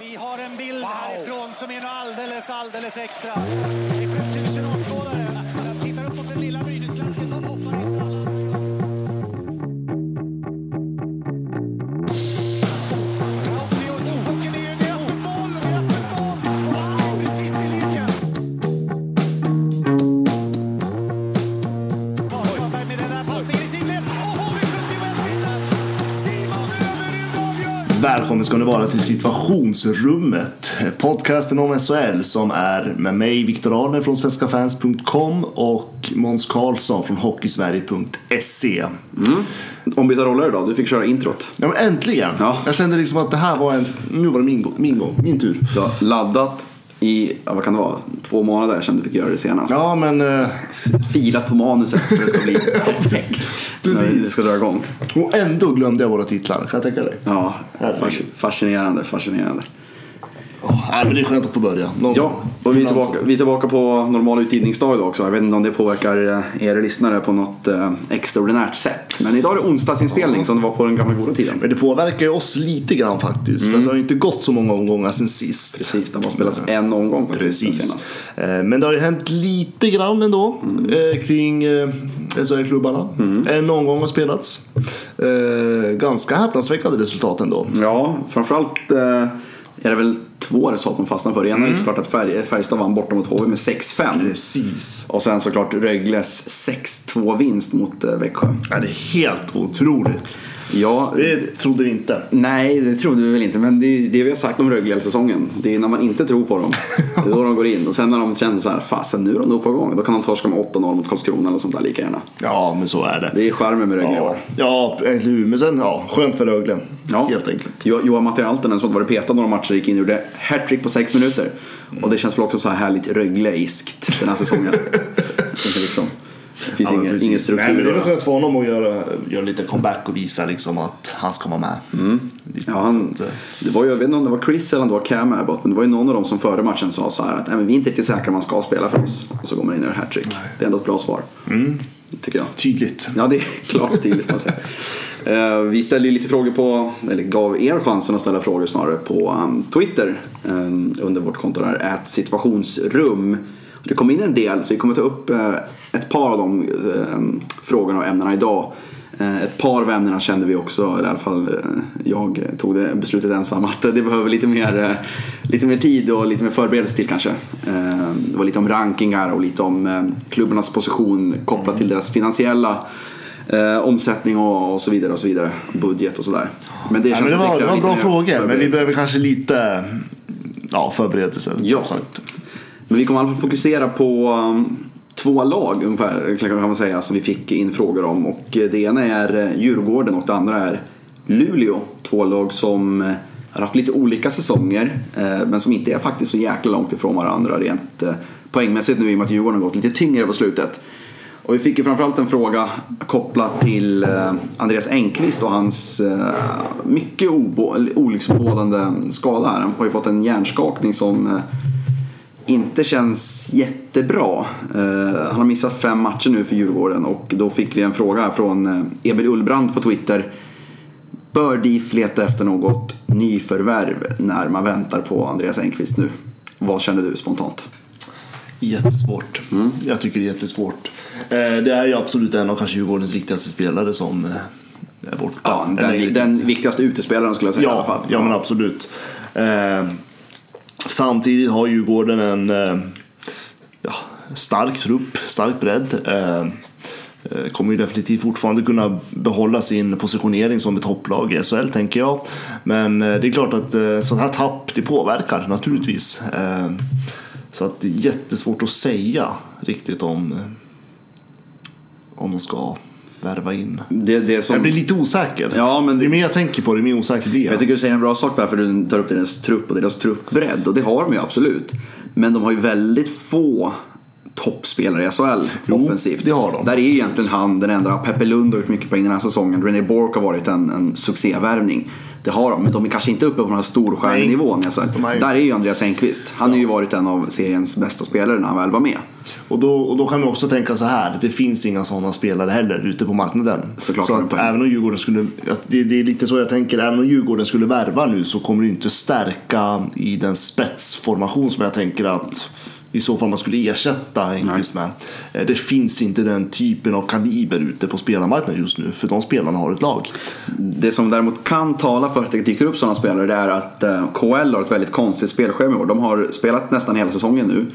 Vi har en bild härifrån som är alldeles, alldeles extra. Det är 7000 ska ni vara till situationsrummet. Podcasten om SHL som är med mig Viktor Arner från svenskafans.com och Måns Karlsson från hockeysverige.se. Ombytta roller idag, du fick köra introt. Ja men äntligen! Ja. Jag kände liksom att det här var en... Nu var det min, gång- min gång, min tur. Du har laddat i, ja, vad kan det vara, två månader sedan du fick göra det senast. Ja men... eh, Filat på manuset för det ska bli perfekt. Precis. Det ska dra igång. Och ändå glömde jag våra titlar, kan jag tänka dig? Ja, fascinerande, fascinerande. Oh, nej, men det är skönt att få börja. Någon- Ja, och vi är, tillbaka, vi är tillbaka på normal utgivningsdag idag också. Jag vet inte om det påverkar eh, er lyssnare på något eh, extraordinärt sätt. Men idag är det onsdagsinspelning som det var på den gamla goda tiden. Men det påverkar ju oss lite grann faktiskt. För att det har ju inte gått så många omgångar sen sist. Precis, det har spelats en omgång faktiskt Precis. senast. Eh, Men det har ju hänt lite grann ändå eh, kring eh, SHL-klubbarna. En omgång har spelats. Eh, Ganska häpnadsväckande resultat ändå. Ja, framförallt eh, är det väl två resultat man fastnar för. Det ena är såklart att Färj, Färjestad vann borta mot HV med 6-5. Precis. Och sen såklart Rögles 6-2 vinst mot eh, Växjö. Ja, det är helt otroligt. Ja, Det trodde vi inte. nej det trodde vi väl inte. Men det är det vi har sagt om Rögle hela säsongen. Det är när man inte tror på dem. Det är då de går in. Och sen när de känner så här, fasen nu är de nog på gång. Då kan de torska med 8-0 mot Karlskrona eller sånt där lika gärna. Ja, men så är det. Det är charmen med Rögle i Ja, år. ja eller hur. Men sen, ja, skönt för Rögle. Ja. Helt enkelt. Jo- Johan Matti Altonen som hade varit petad några matcher gick in och gjorde hattrick på sex minuter. Och det känns väl också så här härligt Rögle-iskt den här säsongen. Liksom, det finns Ja, ingen, ingen struktur. Nej, men det och- skönt för honom att göra, göra lite comeback och visa liksom att han ska vara med. Lite, Ja, han, eh, det var ju, jag vet inte om det var Chris eller om det var Cam Abbott, men det var ju någon av dem som före matchen sa så här att Nej, men vi är inte riktigt säkra om man ska spela för oss. Och så går man in och gör hattrick. Det är ändå ett bra svar. Mm. Tycker jag. Tydligt. Ja, det är klart tydligt man säger. Eh, vi ställde lite frågor på, eller gav er chansen att ställa frågor snarare på um, Twitter eh, under vårt konto där, ät situationsrum. Det kom in en del så vi kommer ta upp eh, ett par av de eh, frågorna och ämnena idag. Eh, ett par av ämnena kände vi också, eller i alla fall jag tog det beslutet ensam att det behöver lite mer, lite mer tid och lite mer förberedelse till kanske. Det var lite om rankingar och lite om klubbarnas position kopplat till deras finansiella omsättning och, så vidare och så vidare. Budget och sådär. Men det Ja, men det var, det var bra frågor, men vi behöver kanske lite ja, förberedelse. Ja. Som sagt. Men vi kommer i alla fall fokusera på um, två lag ungefär kan man säga som vi fick in frågor om. Och eh, det ena är eh, Djurgården och det andra är Luleå. Två lag som eh, har haft lite olika säsonger men som inte är faktiskt så jäkla långt ifrån varandra rent poängmässigt nu i och med att Djurgården har gått lite tyngre på slutet. Och vi fick ju framförallt en fråga kopplat till Andreas Engqvist och hans mycket olycksbådande skada här. Han har ju fått en hjärnskakning som inte känns jättebra. Eh, han har missat fem matcher nu för Djurgården och då fick vi en fråga från eh, Emil Ullbrand på Twitter. Bör DIF leta efter något nyförvärv när man väntar på Andreas Engqvist nu? Vad känner du spontant? Jättesvårt. Mm. Jag tycker det är jättesvårt. Eh, Det är ju absolut en av kanske Djurgårdens viktigaste spelare som är borta. Ja, den, den viktigaste utespelaren skulle jag säga i alla Ja, fall. ja men absolut. Samtidigt har Djurgården en eh, ja, stark trupp, stark bredd. Eh, eh, kommer ju definitivt fortfarande kunna behålla sin positionering som ett topplag i SHL tänker jag. Men det är klart att sådana här tapp det påverkar naturligtvis. Så att det är jättesvårt att säga riktigt om, om de ska värva in. Det, det som, Jag blir lite osäker. Ja, men det- Ju mer jag tänker på det, ju mer osäker blir jag. Jag tycker du säger en bra sak där för du tar upp deras trupp och deras truppbredd och det har de ju absolut. Men de har ju väldigt få toppspelare i SHL Jo, offensivt. det har de. Där är ju egentligen han den enda. Peppe Lund har gjort mycket poäng den här säsongen. René Bork har varit en, en succévärvning. Det har de, men de är kanske inte uppe på den här storstjärnenivån i SHL. Där är ju Andreas Enqvist. Han har ju varit en av seriens bästa spelare när han väl var med. Och då, och då kan vi också tänka så här, det finns inga sådana spelare heller ute på marknaden. Såklart så att även om Djurgården skulle, det, det är lite så jag tänker, även om Djurgården skulle värva nu så kommer det inte stärka i den spetsformation som jag tänker att i så fall man skulle ersätta Enqvist med. Eh, Det finns inte den typen av kaliber ute på spelarmarknaden just nu, för de spelarna har ett lag. Det som däremot kan tala för att det dyker upp sådana spelare det är att eh, KL har ett väldigt konstigt spelschema i år. De har spelat nästan hela säsongen nu.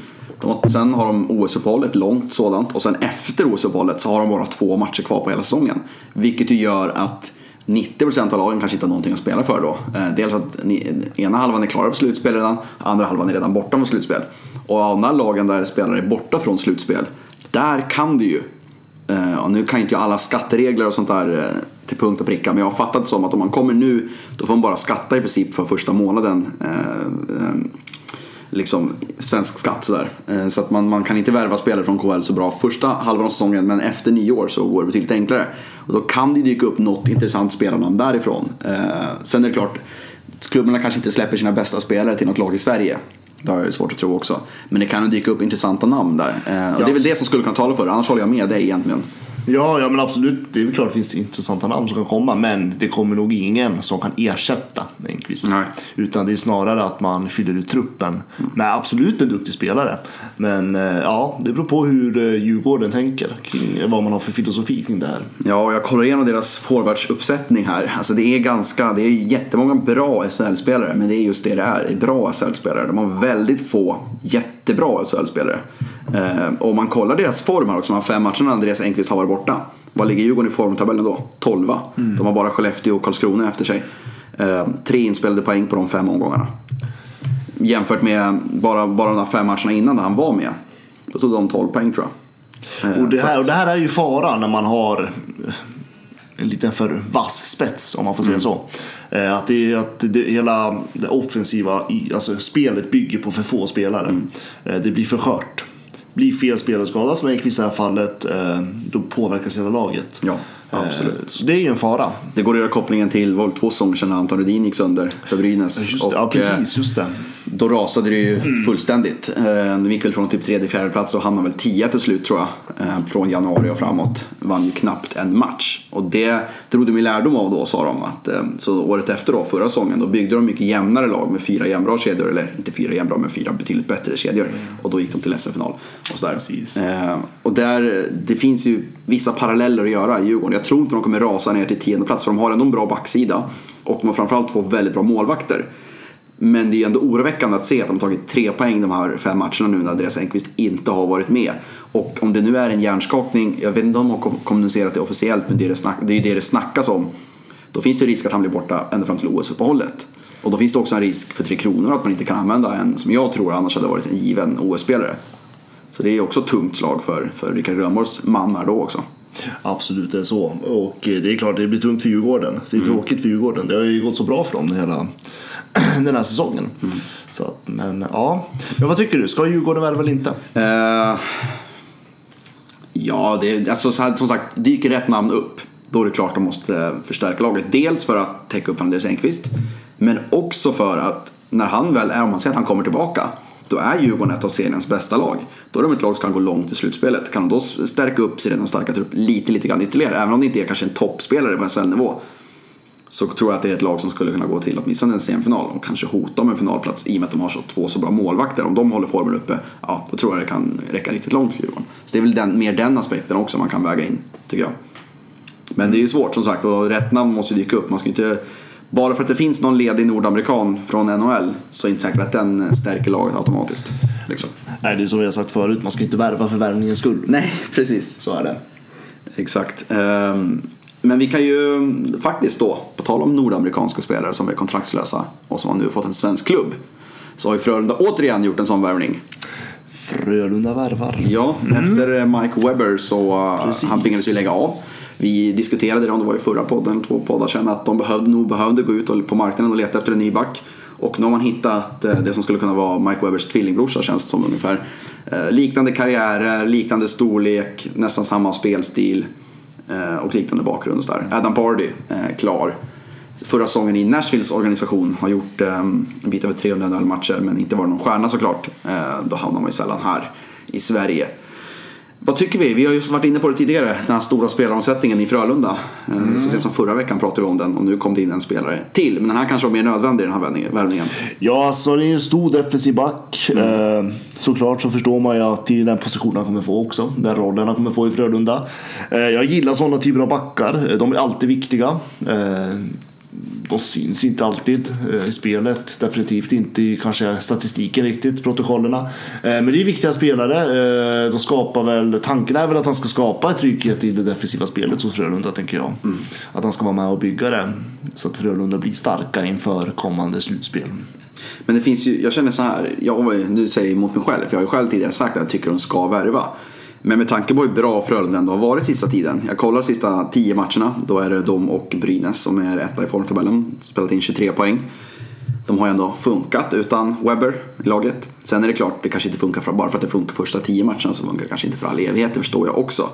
Och sen har de OS-uppehåll, ett långt sådant. Och sen efter OS-uppehållet så har de bara två matcher kvar på hela säsongen. Vilket ju gör att 90% av lagen kanske inte har någonting att spela för då. Eh, dels att ni, ena halvan är klara för slutspel redan, andra halvan är redan borta från slutspel. Och av de här lagen där spelare är borta från slutspel, där kan det ju eh, och nu kan inte jag alla skatteregler och sånt där eh, till punkt och pricka. Men jag har fattat det som att om man kommer nu då får man bara skatta i princip för första månaden. Liksom svensk skatt sådär. Eh, så att man, man kan inte värva spelare från KL så bra första halvan av säsongen. Men efter nyår så går det betydligt enklare. Och då kan det dyka upp något intressant spelarnamn därifrån. Eh, sen är det klart, klubbarna kanske inte släpper sina bästa spelare till något lag i Sverige. Det har jag svårt att tro också. Men det kan dyka upp intressanta namn där. Eh, och Ja. Det är väl det som skulle kunna tala för det. Annars håller jag med dig egentligen. Ja, ja men absolut. Det är klart att det finns intressanta namn som kan komma. Men det kommer nog ingen som kan ersätta Enqvist. Nej. Utan det är snarare att man fyller ut truppen med absolut en duktig spelare. Men eh, ja, det beror på hur eh, Djurgården tänker kring vad man har för filosofi kring det här. Ja, och jag kollar igenom deras forwardsuppsättning här. Alltså det är ganska, det är jättemånga bra SHL-spelare, men det är just det det är. det är bra SHL-spelare. De har väldigt få jättebra SHL-spelare. Eh, och om man kollar deras form här också, de här fem matcherna Andreas Enqvist har varit borta. Vad ligger Djurgården i formtabellen då? 12 De har bara Skellefteå och Karlskrona efter sig. Eh, tre inspelade poäng på de fem omgångarna. Jämfört med bara, bara de där fem matcherna innan där han var med. Då tog de 12 poäng tror jag. Eh, Och det, här, och det här är ju fara när man har en liten för vass spets om man får säga Mm. så. Eh, Att, det, att det, hela det offensiva alltså spelet bygger på för få spelare. Mm. Eh, Det blir för skört. Blir fel spelare skadad, som Enqvist i det här fallet, eh, då påverkas hela laget. Ja, absolut. Så det är ju en fara. Det går att göra kopplingen till det två säsonger sedan Anton Rudin gick sönder för Brynäs. Just det, ja, Och, precis, just det. eh, Då rasade det ju fullständigt. Eh, De gick väl från typ tredje, fjärde plats och hamnade väl tia till slut tror jag. Eh, Från januari och framåt. Vann ju knappt en match. Och det drog de ju lärdom av då sa de. Att, eh, så året efter då, förra säsongen, då byggde de mycket jämnare lag med fyra jämnbra kedjor. Eller inte fyra jämnbra, men fyra betydligt bättre kedjor. Och då gick de till SM-final. Och, sådär. Precis. Eh, och där, det finns ju vissa paralleller att göra i Djurgården. Jag tror inte de kommer rasa ner till tionde plats för de har ändå en bra backsida. Och de har framförallt två väldigt bra målvakter. Men det är ändå oroväckande att se att de har tagit tre poäng de här fem matcherna nu när Andreas Enqvist inte har varit med. Och om det nu är en hjärnskakning, jag vet inte om de har kommunicerat det officiellt men det är, det, snack, det är det det snackas om. Då finns det risk att han blir borta ända fram till OS-uppehållet. Och då finns det också en risk för Tre Kronor att man inte kan använda en som jag tror annars hade varit en given OS-spelare. Så det är också ett tungt slag för, för Rickard Rönnborgs man här då också. Absolut, det är så. Och eh, det är klart, det blir tungt för Djurgården. Det är Mm. tråkigt för Djurgården. Det har ju gått så bra för dem hela den här säsongen. Mm. Så men ja. Men vad tycker du? Ska Djurgården värva eller inte? Eh, ja, det, alltså, som sagt, dyker rätt namn upp då är det klart de måste förstärka laget. Dels för att täcka upp Andreas Enqvist, men också för att när han väl är, om man säger att han kommer tillbaka, då är Djurgården ett av seriens bästa lag. Då är de ett lag som kan gå långt i slutspelet. Kan de då stärka upp sin redan starka trupp lite, lite grann ytterligare, även om det inte är kanske en toppspelare på SL-nivå, så tror jag att det är ett lag som skulle kunna gå till åtminstone en semifinal och kanske hota om en finalplats i och med att de har så, två så bra målvakter. Om de håller formen uppe, ja, då tror jag det kan räcka riktigt långt för Djurgården. Så det är väl den, mer den aspekten också man kan väga in, tycker jag. Men det är ju svårt som sagt och rätt namn måste ju dyka upp. Man ska inte, bara för att det finns någon ledig nordamerikan från NHL så är det inte säkert att den stärker laget automatiskt. Liksom. Nej, det är som vi har sagt förut. Man ska inte värva för värvningens skull. Nej, precis. Så är det. Exakt. Ehm, Men vi kan ju faktiskt då, på tal om nordamerikanska spelare som är kontraktslösa och som har nu fått en svensk klubb. Så har ju Frölunda återigen gjort en sån värvning. Frölunda värvar. Ja, efter eh, Mike Webber så Precis. han tvingades ju lägga av. Vi diskuterade det om det var i förra podden, två poddar sedan, att de behövde, nog behövde gå ut och- på marknaden och leta efter en ny back. Och nu har man hittat eh, det som skulle kunna vara Mike Webbers tvillingbrorsa känns det som ungefär. Eh, liknande karriärer, liknande storlek, nästan samma spelstil eh, och liknande bakgrund och. Adam Pardy, klar. Förra säsongen i Nashvilles organisation har gjort en bit över 300 NHL-matcher men inte varit någon stjärna såklart. Då hamnar man ju sällan här i Sverige. Vad tycker vi? Vi har ju varit inne på det tidigare, den här stora spelaromsättningen i Frölunda. Mm. Så sent som förra veckan pratade vi om den och nu kom det in en spelare till. Men den här kanske var mer nödvändig den här värvningen. Ja, alltså det är en stor defensiv back. Mm. Eh, såklart så förstår man ju att det är den positionen han kommer få också. Den rollen han kommer få i Frölunda. Eh, jag gillar sådana typer av backar. De är alltid viktiga. De syns inte alltid eh, i spelet. Definitivt inte i kanske statistiken riktigt, protokollerna. Eh, men det är viktiga spelare. Eh, de skapar väl, tanken är väl att han ska skapa ett trygghet i det defensiva spelet hos Frölunda, tänker jag. Mm. Att han ska vara med och bygga det så att Frölunda blir starka inför kommande slutspel. Men det finns ju, jag känner så här, jag, nu säger jag emot mig själv, för jag har ju själv tidigare sagt att jag tycker de ska värva. Men med tanke på hur bra Frölunda ändå har varit sista tiden. Jag kollar sista tio matcherna. Då är det de och Brynäs som är etta i formtabellen. Spelat in 23 poäng. De har ju ändå funkat utan Webber i laget. Sen är det klart, det kanske inte funkar för, bara för att det funkar första tio matcherna så funkar det kanske inte för all evighet, det förstår jag också.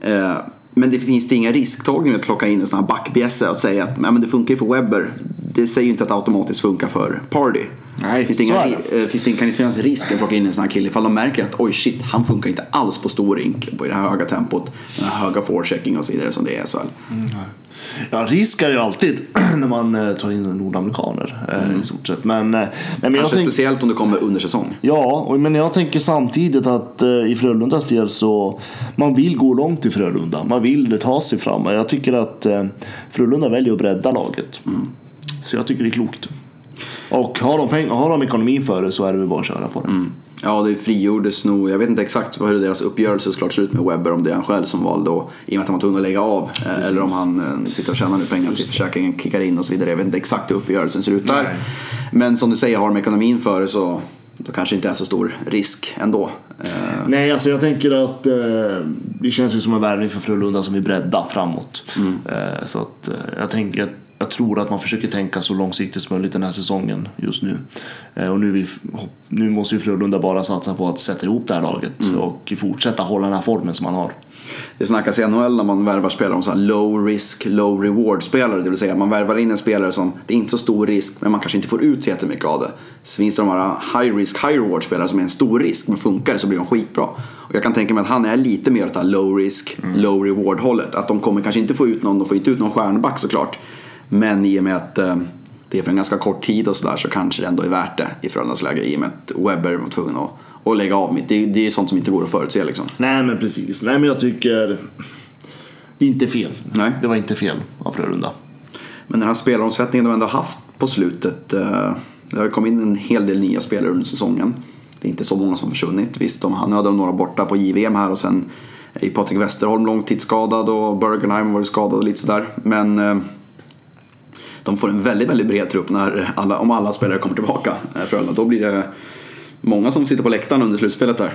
Eh, men det finns det inga risktagningar med att plocka in en sån här backbjässe och säga att men det funkar ju för Webber. Det säger ju inte att det automatiskt funkar för Party. Nej, finns det, inga, äh, finns det, kan det inte finnas risk att plocka in en sån här kille ifall de märker att oj shit, han funkar inte alls på stor rink på det här höga tempot, den här höga forechecking och så vidare som det är i SHL. Mm. Ja, risk är ju alltid när man eh, tar in nordamerikaner eh, mm. i stort sett. Men, men Kanske jag tänk... speciellt om det kommer under säsong. Ja, men jag tänker samtidigt att i Frölundas del så man vill gå långt i Frölunda. Man vill ta sig fram. Jag tycker att Frölunda väljer att bredda laget. Mm. Så jag tycker det är klokt. Och har de, pengar, har de ekonomin för det så är det väl bara att köra på det. Mm. Ja, det frigjordes nog. Jag vet inte exakt hur deras uppgörelse såklart ser ut med Webber. Om det är han själv som valde och, i och med att han var tvungen att lägga av. Precis. Eh, eller om han eh, sitter och tjänar nu pengar till försäkringen, kickar in och så vidare. Jag vet inte exakt hur uppgörelsen ser ut där. Nej. Men som du säger, har de ekonomin för det så då kanske inte är så stor risk ändå. Eh, Nej, alltså jag tänker att eh, det känns ju som en värvning för Frölunda som vill bredda framåt. Mm. Eh, så att eh, jag tänker att jag tror att man försöker tänka så långsiktigt som möjligt den här säsongen just nu. Eh, och nu, vi, nu måste ju Frölunda bara satsa på att sätta ihop det här laget mm. och fortsätta hålla den här formen som man har. Det snackas i NHL när man värvar spelare om så low risk, low reward spelare. Det vill säga man värvar in en spelare som, det är inte så stor risk men man kanske inte får ut så jättemycket av det. Så finns det de här high risk, high reward spelare som är en stor risk men funkar det så blir de skitbra. Och jag kan tänka mig att han är lite mer åt det här low risk, mm. low reward hållet. Att de kommer kanske inte få ut någon, de får inte ut någon stjärnback såklart. Men i och med att eh, det är för en ganska kort tid och sådär så kanske det ändå är värt det i Frölundas läge i och med att Webber var tvungen att, att lägga av. Det, det är sånt som inte går att förutse liksom. Nej men precis. Nej men jag tycker det är inte fel. Nej. Det var inte fel av Frölunda. Men den här spelaromsättningen de ändå haft på slutet. Eh, det har kommit in en hel del nya spelare under säsongen. Det är inte så många som försvunnit. Visst, de, nu hade de några borta på JVM här och sen är Patrik Westerholm långtidsskadad och Bergenheim var skadad och lite sådär. Men eh, de får en väldigt, väldigt bred trupp när alla, om alla spelare kommer tillbaka. Eh, Frölunda. Då blir det många som sitter på läktaren under slutspelet där.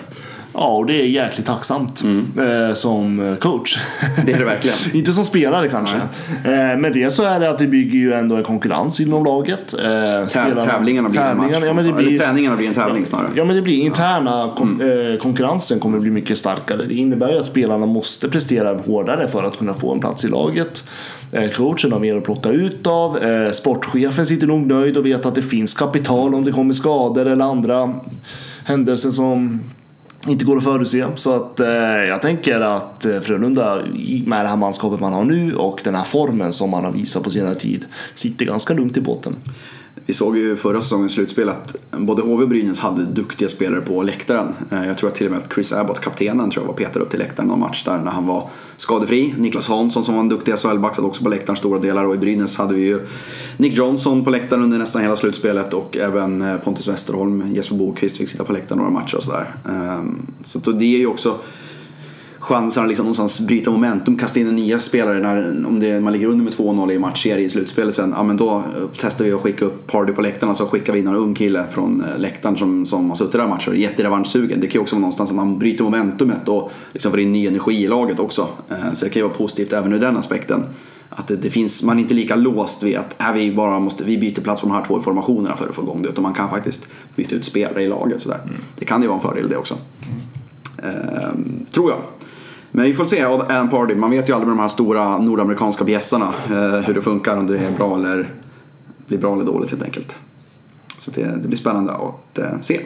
Ja, och det är jäkligt tacksamt mm. eh, som coach. Det är det verkligen. Inte som spelare kanske. Eh, med det så är det att det bygger ju ändå en konkurrens inom laget. Eh, spelarna, tävlingarna blir en match. Ja, men det blir, Eller träningarna blir en tävling snarare. Ja, men det blir interna mm. eh, konkurrensen kommer bli mycket starkare. Det innebär ju att spelarna måste prestera hårdare för att kunna få en plats i laget. Eh, coachen har mer att plocka ut av. Sportchefen sitter nog nöjd och vet att det finns kapital om det kommer skador eller andra händelser som inte går att förutse. Så att eh, jag tänker att eh, Frölunda med det här manskapet man har nu och den här formen som man har visat på senare tid sitter ganska lugnt i båten. Vi såg ju förra säsongens slutspel att både HV och Brynäs hade duktiga spelare på läktaren. Eh, jag tror att till och med att Chris Abbott, kaptenen, tror jag var petad upp till läktaren någon match där när han var skadefri. Niklas Hansson som var en duktig SHL-back satt också på läktaren stora delar och i Brynäs hade vi ju Nick Johnson på läktaren under nästan hela slutspelet och även eh, Pontus Westerholm, Jesper Bokvist fick sitta på läktaren några matcher och sådär. Ehm, så det är ju också chansen att liksom någonstans bryta momentum, kasta in nya spelare när om det, man ligger under med 2-0 i matchserie i slutspelet sen. Ja men då eh, testar vi att skicka upp Party på läktaren och så skickar vi in en ung kille från eh, läktaren som, som har suttit där matcher jätterevanschsugen. Det kan ju också vara någonstans att man bryter momentumet och liksom får in ny energi i laget också. Eh, så det kan ju vara positivt även ur den aspekten. Att det, det finns, man är inte lika låst vid att här, vi, bara måste, vi byter plats på de här två formationerna för att få igång det. Utan man kan faktiskt byta ut spelare i laget. Sådär. Det kan ju vara en fördel det också. Ehm, tror jag. Men vi får se, Adam Party. Man vet ju aldrig med de här stora nordamerikanska bjässarna eh, hur det funkar. Om det är bra eller, blir bra eller dåligt helt enkelt. Så det, det blir spännande att eh, se.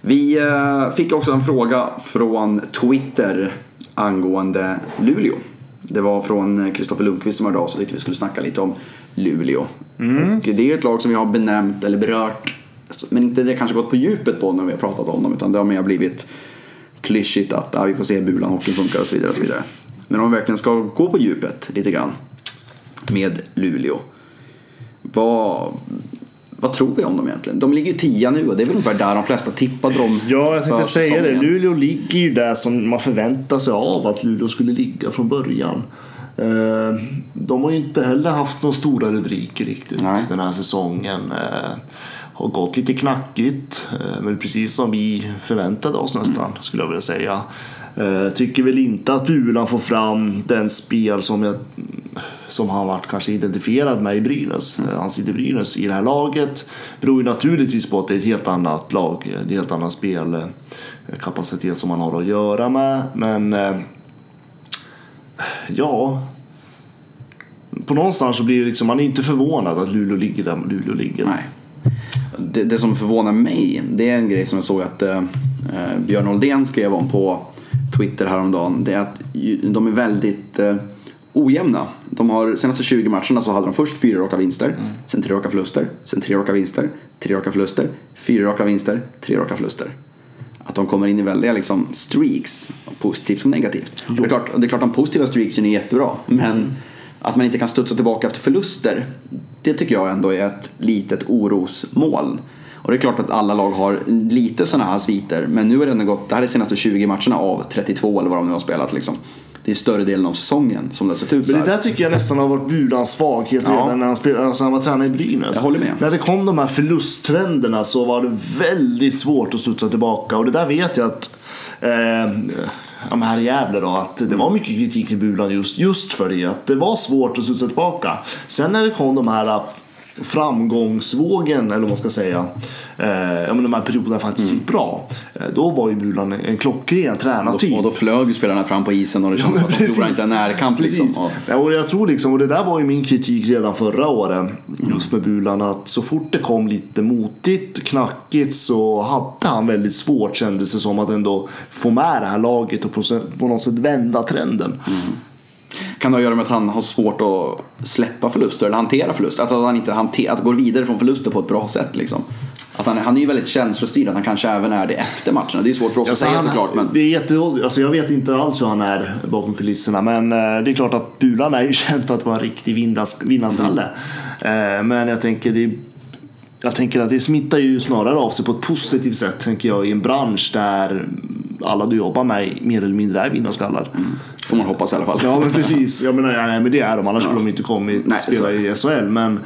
Vi eh, fick också en fråga från Twitter angående Luleå. Det var från Kristoffer Lundqvist som hörde av sig lite. Vi skulle snacka lite om Luleå. Och det är ett lag som vi har benämnt eller berört. Men inte det kanske gått på djupet på när vi har pratat om dem. Utan det har mer blivit klyschigt att ja, vi får se hur bulan hockeyn funkar och så vidare. Och så vidare. Men om vi verkligen ska gå på djupet lite grann med Luleå. Vad, vad tror vi om dem egentligen? De ligger ju tia nu och det är väl ungefär där de flesta tippade dem Ja, jag tänkte säga det. Luleå ligger ju där som man förväntar sig av att Luleå skulle ligga från början. Eh, De har ju inte heller haft några stora rubriker riktigt Nej. den här säsongen. Har gått lite knackigt, eh, men precis som vi förväntade oss nästan skulle jag vilja säga. Eh, Tycker väl inte att Bulan får fram den spel som, jag, som han varit kanske identifierad med i Brynäs. Eh, Han sitter i Brynäs i det här laget. Beror ju naturligtvis på att det är ett helt annat lag, det är en helt annan spelkapacitet som man har att göra med. Men ja, på någonstans så blir det liksom, man är inte förvånad att Luleå ligger där Luleå ligger. Nej. Det, det som förvånar mig, det är en grej som jag såg att eh, eh, Björn Oldén skrev om på Twitter häromdagen. Det är att de är väldigt eh, ojämna. De har senaste 20 matcherna så hade de först fyra raka vinster, sen tre raka förluster, sen tre raka vinster, tre raka förluster, fyra raka vinster, tre raka förluster. Att de kommer in i väldiga liksom, streaks, positivt som negativt. Och Det, är klart, det är klart de positiva streaksen är jättebra, men att man inte kan studsa tillbaka efter förluster, det tycker jag ändå är ett litet orosmoln. Och det är klart att alla lag har lite sådana här sviter, men nu är det ändå gått, det här är de senaste 20 matcherna av 32 eller vad de nu har spelat liksom. Det är större delen av säsongen som det har sett ut Men det där tycker jag nästan har varit Bulans svaghet Ja. redan när han, spelade, alltså när han var tränare i Brynäs. Jag håller med. När det kom de här förlusttrenderna så var det väldigt svårt att studsa tillbaka. Och det där vet jag att eh, ja, men här i Gävle då, att det var mycket kritik i Bulan just, just för det. Att det var svårt att studsa tillbaka. Sen när det kom de här framgångsvågen, eller vad man ska säga, eh, ja, de här perioderna faktiskt gick bra. Eh, då var ju Bulan en klockren Och tränartyp. då, och då flög ju spelarna fram på isen och det kändes som att de förlorade inte en närkamp liksom. Och- Ja, och jag tror liksom, och det där var ju min kritik redan förra året just med Bulan att så fort det kom lite motigt, knackigt så hade han väldigt svårt kändes det som att ändå få med det här laget och på, på något sätt vända trenden. Kan det ha att göra med att han har svårt att släppa förluster eller hantera förluster? Alltså att han inte hanter, att gå vidare från förluster på ett bra sätt liksom. Att han, han är ju väldigt känslostyrd, att han kanske även är det efter matcherna. Det är svårt för oss att säga han, såklart. Men... det är alltså jag vet inte alls hur han är bakom kulisserna men eh, det är klart att Bulan är ju känd för att vara en riktig vinnarskalle. Mm. Eh, men jag tänker det jag tänker att det smittar ju snarare av sig på ett positivt sätt tänker jag i en bransch där alla du jobbar med mer eller mindre är vinnarskallar. Får man hoppas i alla fall. Ja men precis, jag menar ja, nej, men det är de annars skulle de inte kommit Nej, spela i SHL men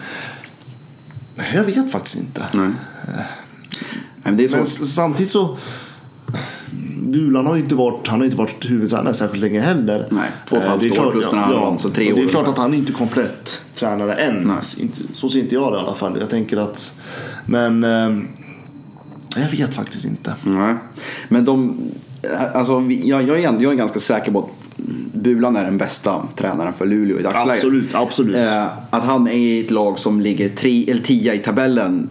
jag vet faktiskt inte. Nej. Nej, men det är Men samtidigt så Bulan har ju inte varit, han har inte varit huvudtränare särskilt länge heller. Nej, två och ett halvt år plus den här halvan, så tre och Det är år klart att han är inte komplett tränare än. Nej. Så ser inte jag det i alla fall. Jag tänker att... Men... Eh, jag vet faktiskt inte. Nej. Men de, alltså, jag, jag, är, jag är ganska säker på att Bulan är den bästa tränaren för Luleå i dagsläget. Absolut, absolut. Eh, att han är i ett lag som ligger tre, eller tia i tabellen,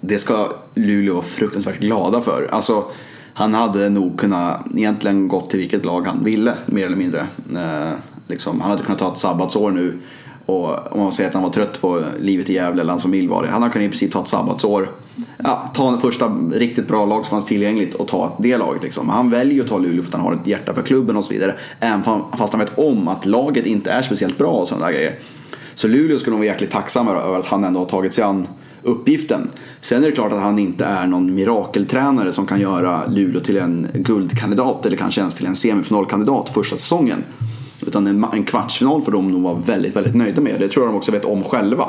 det ska Luleå vara fruktansvärt glada för. Alltså, han hade nog kunnat egentligen gått till vilket lag han ville, mer eller mindre. Eh, liksom, han hade kunnat ta ett sabbatsår nu. Och om man säger att han var trött på livet i Gävle, eller hans familj var det. Han hade kunnat i princip ta ett sabbatsår. Ja, ta en första riktigt bra lag som fanns tillgängligt och ta det laget. Liksom. Han väljer ju att ta Luleå för att han har ett hjärta för klubben och så vidare. Även fast han vet om att laget inte är speciellt bra och sådana där grejer. Så Luleå skulle nog vara jäkligt tacksamma över att han ändå har tagit sig an uppgiften. Sen är det klart att han inte är någon mirakeltränare som kan göra Luleå till en guldkandidat eller kanske ens till en semifinalkandidat första säsongen. Utan en, en kvartsfinal får de nog vara väldigt, väldigt nöjda med. Det tror jag de också vet om själva.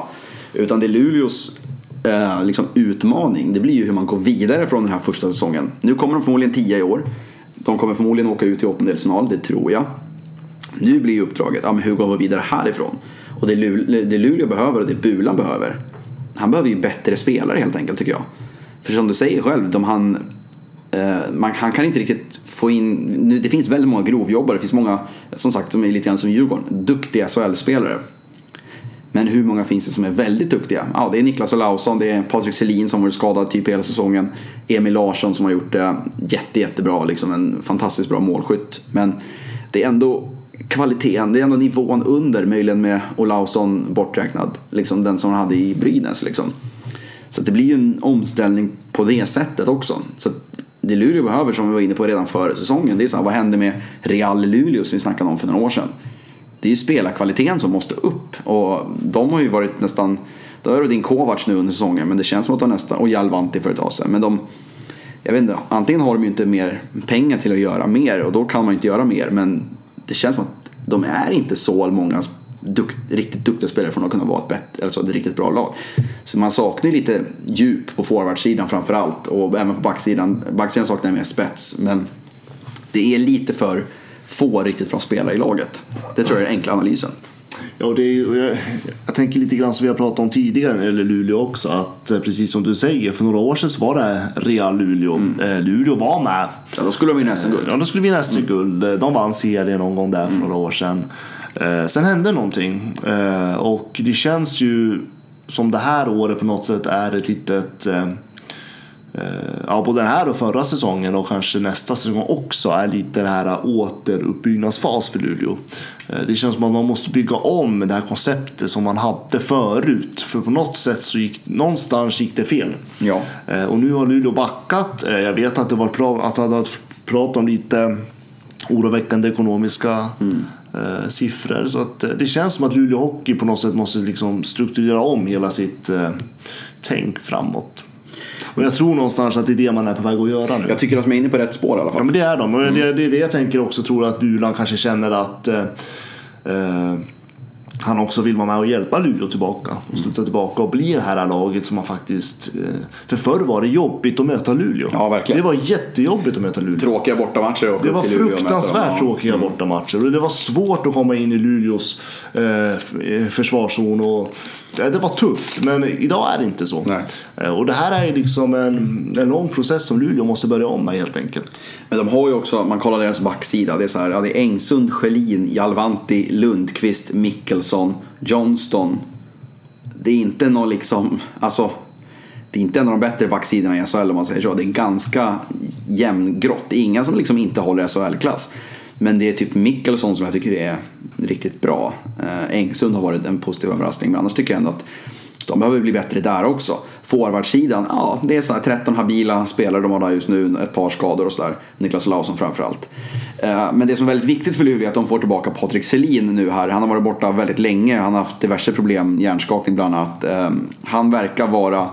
Utan det är Luleås eh, liksom utmaning. Det blir ju hur man går vidare från den här första säsongen. Nu kommer de förmodligen tia i år. De kommer förmodligen åka ut i åttondelsfinal, det tror jag. Nu blir ju uppdraget, ja, men hur går vi vidare härifrån? Och det, Luleå, det Luleå behöver och det Bulan behöver. Han behöver ju bättre spelare helt enkelt tycker jag. För som du säger själv, de han, eh, man, han kan inte riktigt få in, nu, det finns väldigt många grovjobbare, det finns många, som sagt, som är lite grann som Djurgården, duktiga SHL-spelare. Men hur många finns det som är väldigt duktiga? Ja, det är Niklas Olausson, det är Patrik Selin som varit skadad typ hela säsongen. Emil Larsson som har gjort det jätte, jättebra, liksom en fantastiskt bra målskytt. Men det är ändå kvaliteten, det är ändå nivån under, möjligen med Olausson borträknad. Liksom den som han hade i Brynäs liksom. Så det blir ju en omställning på det sättet också. Så det Luleå behöver, som vi var inne på redan före säsongen, det är så här, vad hände med Real Luleå som vi snackade om för några år sedan? Det är ju spelarkvaliteten som måste upp och de har ju varit nästan, då är det din Kovacs nu under säsongen, men det känns som att de nästan, och Jalvanti för ett tag sedan, men de jag vet inte, antingen har de ju inte mer pengar till att göra mer och då kan man ju inte göra mer men det känns som att de är inte så många dukt, riktigt duktiga spelare från att kunna vara ett, bett, alltså ett riktigt bra lag. Så man saknar ju lite djup på forwardsidan framförallt och även på backsidan. Backsidan saknar jag mer spets men det är lite för få riktigt bra spelare i laget. Det tror jag är den enkla analysen. Ja, det är, jag, jag tänker lite grann som vi har pratat om tidigare, eller Luleå också, att eh, precis som du säger, för några år sedan så var det Real Luleå. Mm. Luleå var med. Ja, då skulle de vinna SM-guld. Ja, då skulle de vinna SM-guld. Mm. De vann serien någon gång där för mm. några år sedan. Eh, sen hände någonting eh, och det känns ju som det här året på något sätt är ett litet eh, ja, både den här och förra säsongen och kanske nästa säsong också är lite det här återuppbyggnadsfas för Luleå. Det känns som att man måste bygga om det här konceptet som man hade förut. För på något sätt så gick någonstans gick det fel. Ja. Och nu har Luleå backat. Jag vet att det var bra att han hade pratat om lite oroväckande ekonomiska mm. eh, siffror. Så att, eh, det känns som att Luleå Hockey på något sätt måste liksom strukturera om hela sitt eh, tänk framåt. Och jag tror någonstans att det är det man är på väg att göra nu. Jag tycker att de är inne på rätt spår i alla fall. Ja men det är de. Och mm. det, det är det jag tänker också. Tror att Bulan kanske känner att eh, eh han också vill vara med och hjälpa Luleå tillbaka och sluta tillbaka och bli det här laget som man faktiskt... Eh, för förr var det jobbigt att möta Luleå. Ja, verkligen. Det var jättejobbigt att möta Luleå. Tråkiga bortamatcher Det var fruktansvärt tråkiga mm. bortamatcher och det var svårt att komma in i Luleås eh, försvarszon och det var tufft, men idag är det inte så. Nej. Eh, och det här är liksom en, en lång process som Luleå måste börja om med helt enkelt. Men de har ju också, man kollar deras backsida, det är så här, ja, det är Engsund, Schelin, Jalvanti, Lundqvist, Mickelson, Johnston. Det är inte någon liksom, alltså det är inte en av de bättre backsidorna i SHL om man säger så. Det är ganska jämngrått. Det är inga som liksom inte håller SHL-klass. Men det är typ Mickelson som jag tycker är riktigt bra. Eh, Engsund har varit en positiv överraskning men annars tycker jag ändå att de behöver bli bättre där också. Forwardsidan, ja det är så här 13 habila spelare de har där just nu, ett par skador och sådär. Niklas Lausson framförallt. Eh, men det som är väldigt viktigt för Luleå är att de får tillbaka Patrik Selin nu här. Han har varit borta väldigt länge, han har haft diverse problem, hjärnskakning bland annat. Ehm, han verkar vara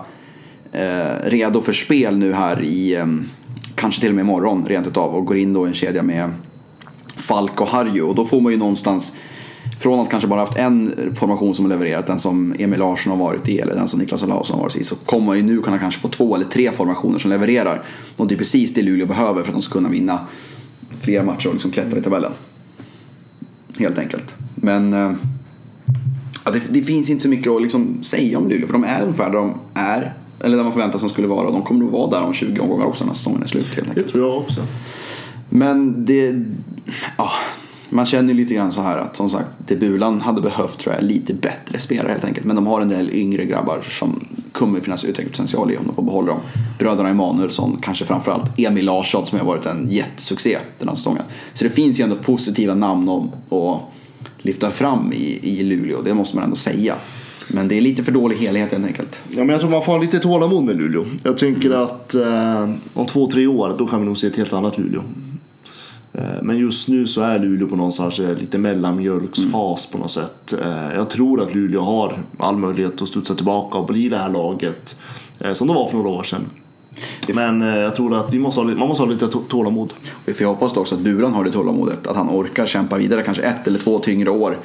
eh, redo för spel nu här i, ehm, kanske till och med imorgon rent utav och går in då i en kedja med Falk och Harju och då får man ju någonstans från att kanske bara haft en formation som levererat, den som Emil Larsson har varit i eller den som Niklas Olausson har varit i, så kommer man ju nu kunna kanske få två eller tre formationer som levererar. Och det är precis det Luleå behöver för att de ska kunna vinna fler matcher och liksom klättra i tabellen. Helt enkelt. Men äh, det, det, finns inte så mycket att liksom säga om Luleå, för de är ungefär där de är, eller där man förväntar sig att de skulle vara. De kommer att vara där om 20 omgångar också när säsongen är slut. Helt enkelt. Det tror jag också. Men det, ja, man känner ju lite grann så här att som sagt, det Bulan hade behövt tror jag lite bättre spelare helt enkelt. Men de har en del yngre grabbar som kommer finnas utvecklingspotential i om de får behålla dem. Bröderna Emanuelsson, kanske framförallt Emil Larsson som har varit en jättesuccé den här säsongen. Så det finns ju ändå positiva namn att, lyfta fram i, i Luleå, det måste man ändå säga. Men det är lite för dålig helhet helt enkelt. Ja, men jag tror man får ha lite tålamod med Luleå. Jag tänker att eh, om två, tre år då kan vi nog se ett helt annat Luleå. Eh, men just nu så är Luleå på någonstans lite mellanmjölksfas mm. på något sätt. Eh, jag tror att Luleå har all möjlighet att studsa tillbaka och bli det här laget eh, som de var för några år sedan. Men jag tror att vi måste ha, man måste ha lite tålamod. Vi får hoppas också att Buran har det tålamodet. Att han orkar kämpa vidare kanske ett eller två tyngre år.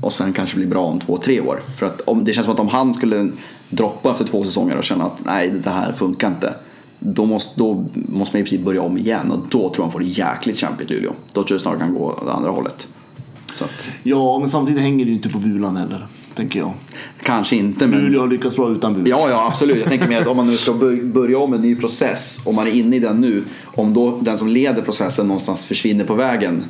Och sen kanske bli bra om två, tre år. För att om, det känns som att om han skulle droppa efter två säsonger och känna att nej, det här funkar inte då måste, då måste man i princip börja om igen och då tror jag han får det jäkligt kämpigt Luleå. Då tror jag snarare kan gå det andra hållet. Att, Ja, men samtidigt hänger det ju inte på Bulan heller, tänker jag. kanske inte, men... Luleå har lyckats bra utan Bulan. Ja, ja, absolut. Jag tänker mer att om man nu ska bör- börja om en ny process, om man är inne i den nu, om då den som leder processen någonstans försvinner på vägen.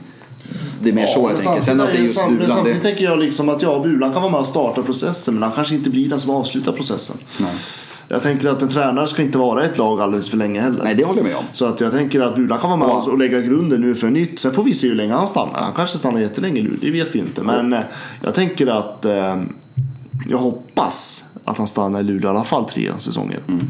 Det är mer så jag tänker. Sen att det är just samtidigt, Bulan, samtidigt det... tänker jag liksom att ja, Bulan kan vara med och starta processen, men han kanske inte blir den som avslutar processen. Nej. Jag tänker att en tränare ska inte vara ett lag alldeles för länge heller. Nej, det håller jag med om. Så att jag tänker att Bulan kan vara med Ja. och lägga grunden nu för nytt. Sen får vi se hur länge han stannar. Han kanske stannar jättelänge nu, det vet vi inte. Men eh, jag tänker att eh, jag hoppas att han stannar i Luleå i alla fall tre säsonger. Mm.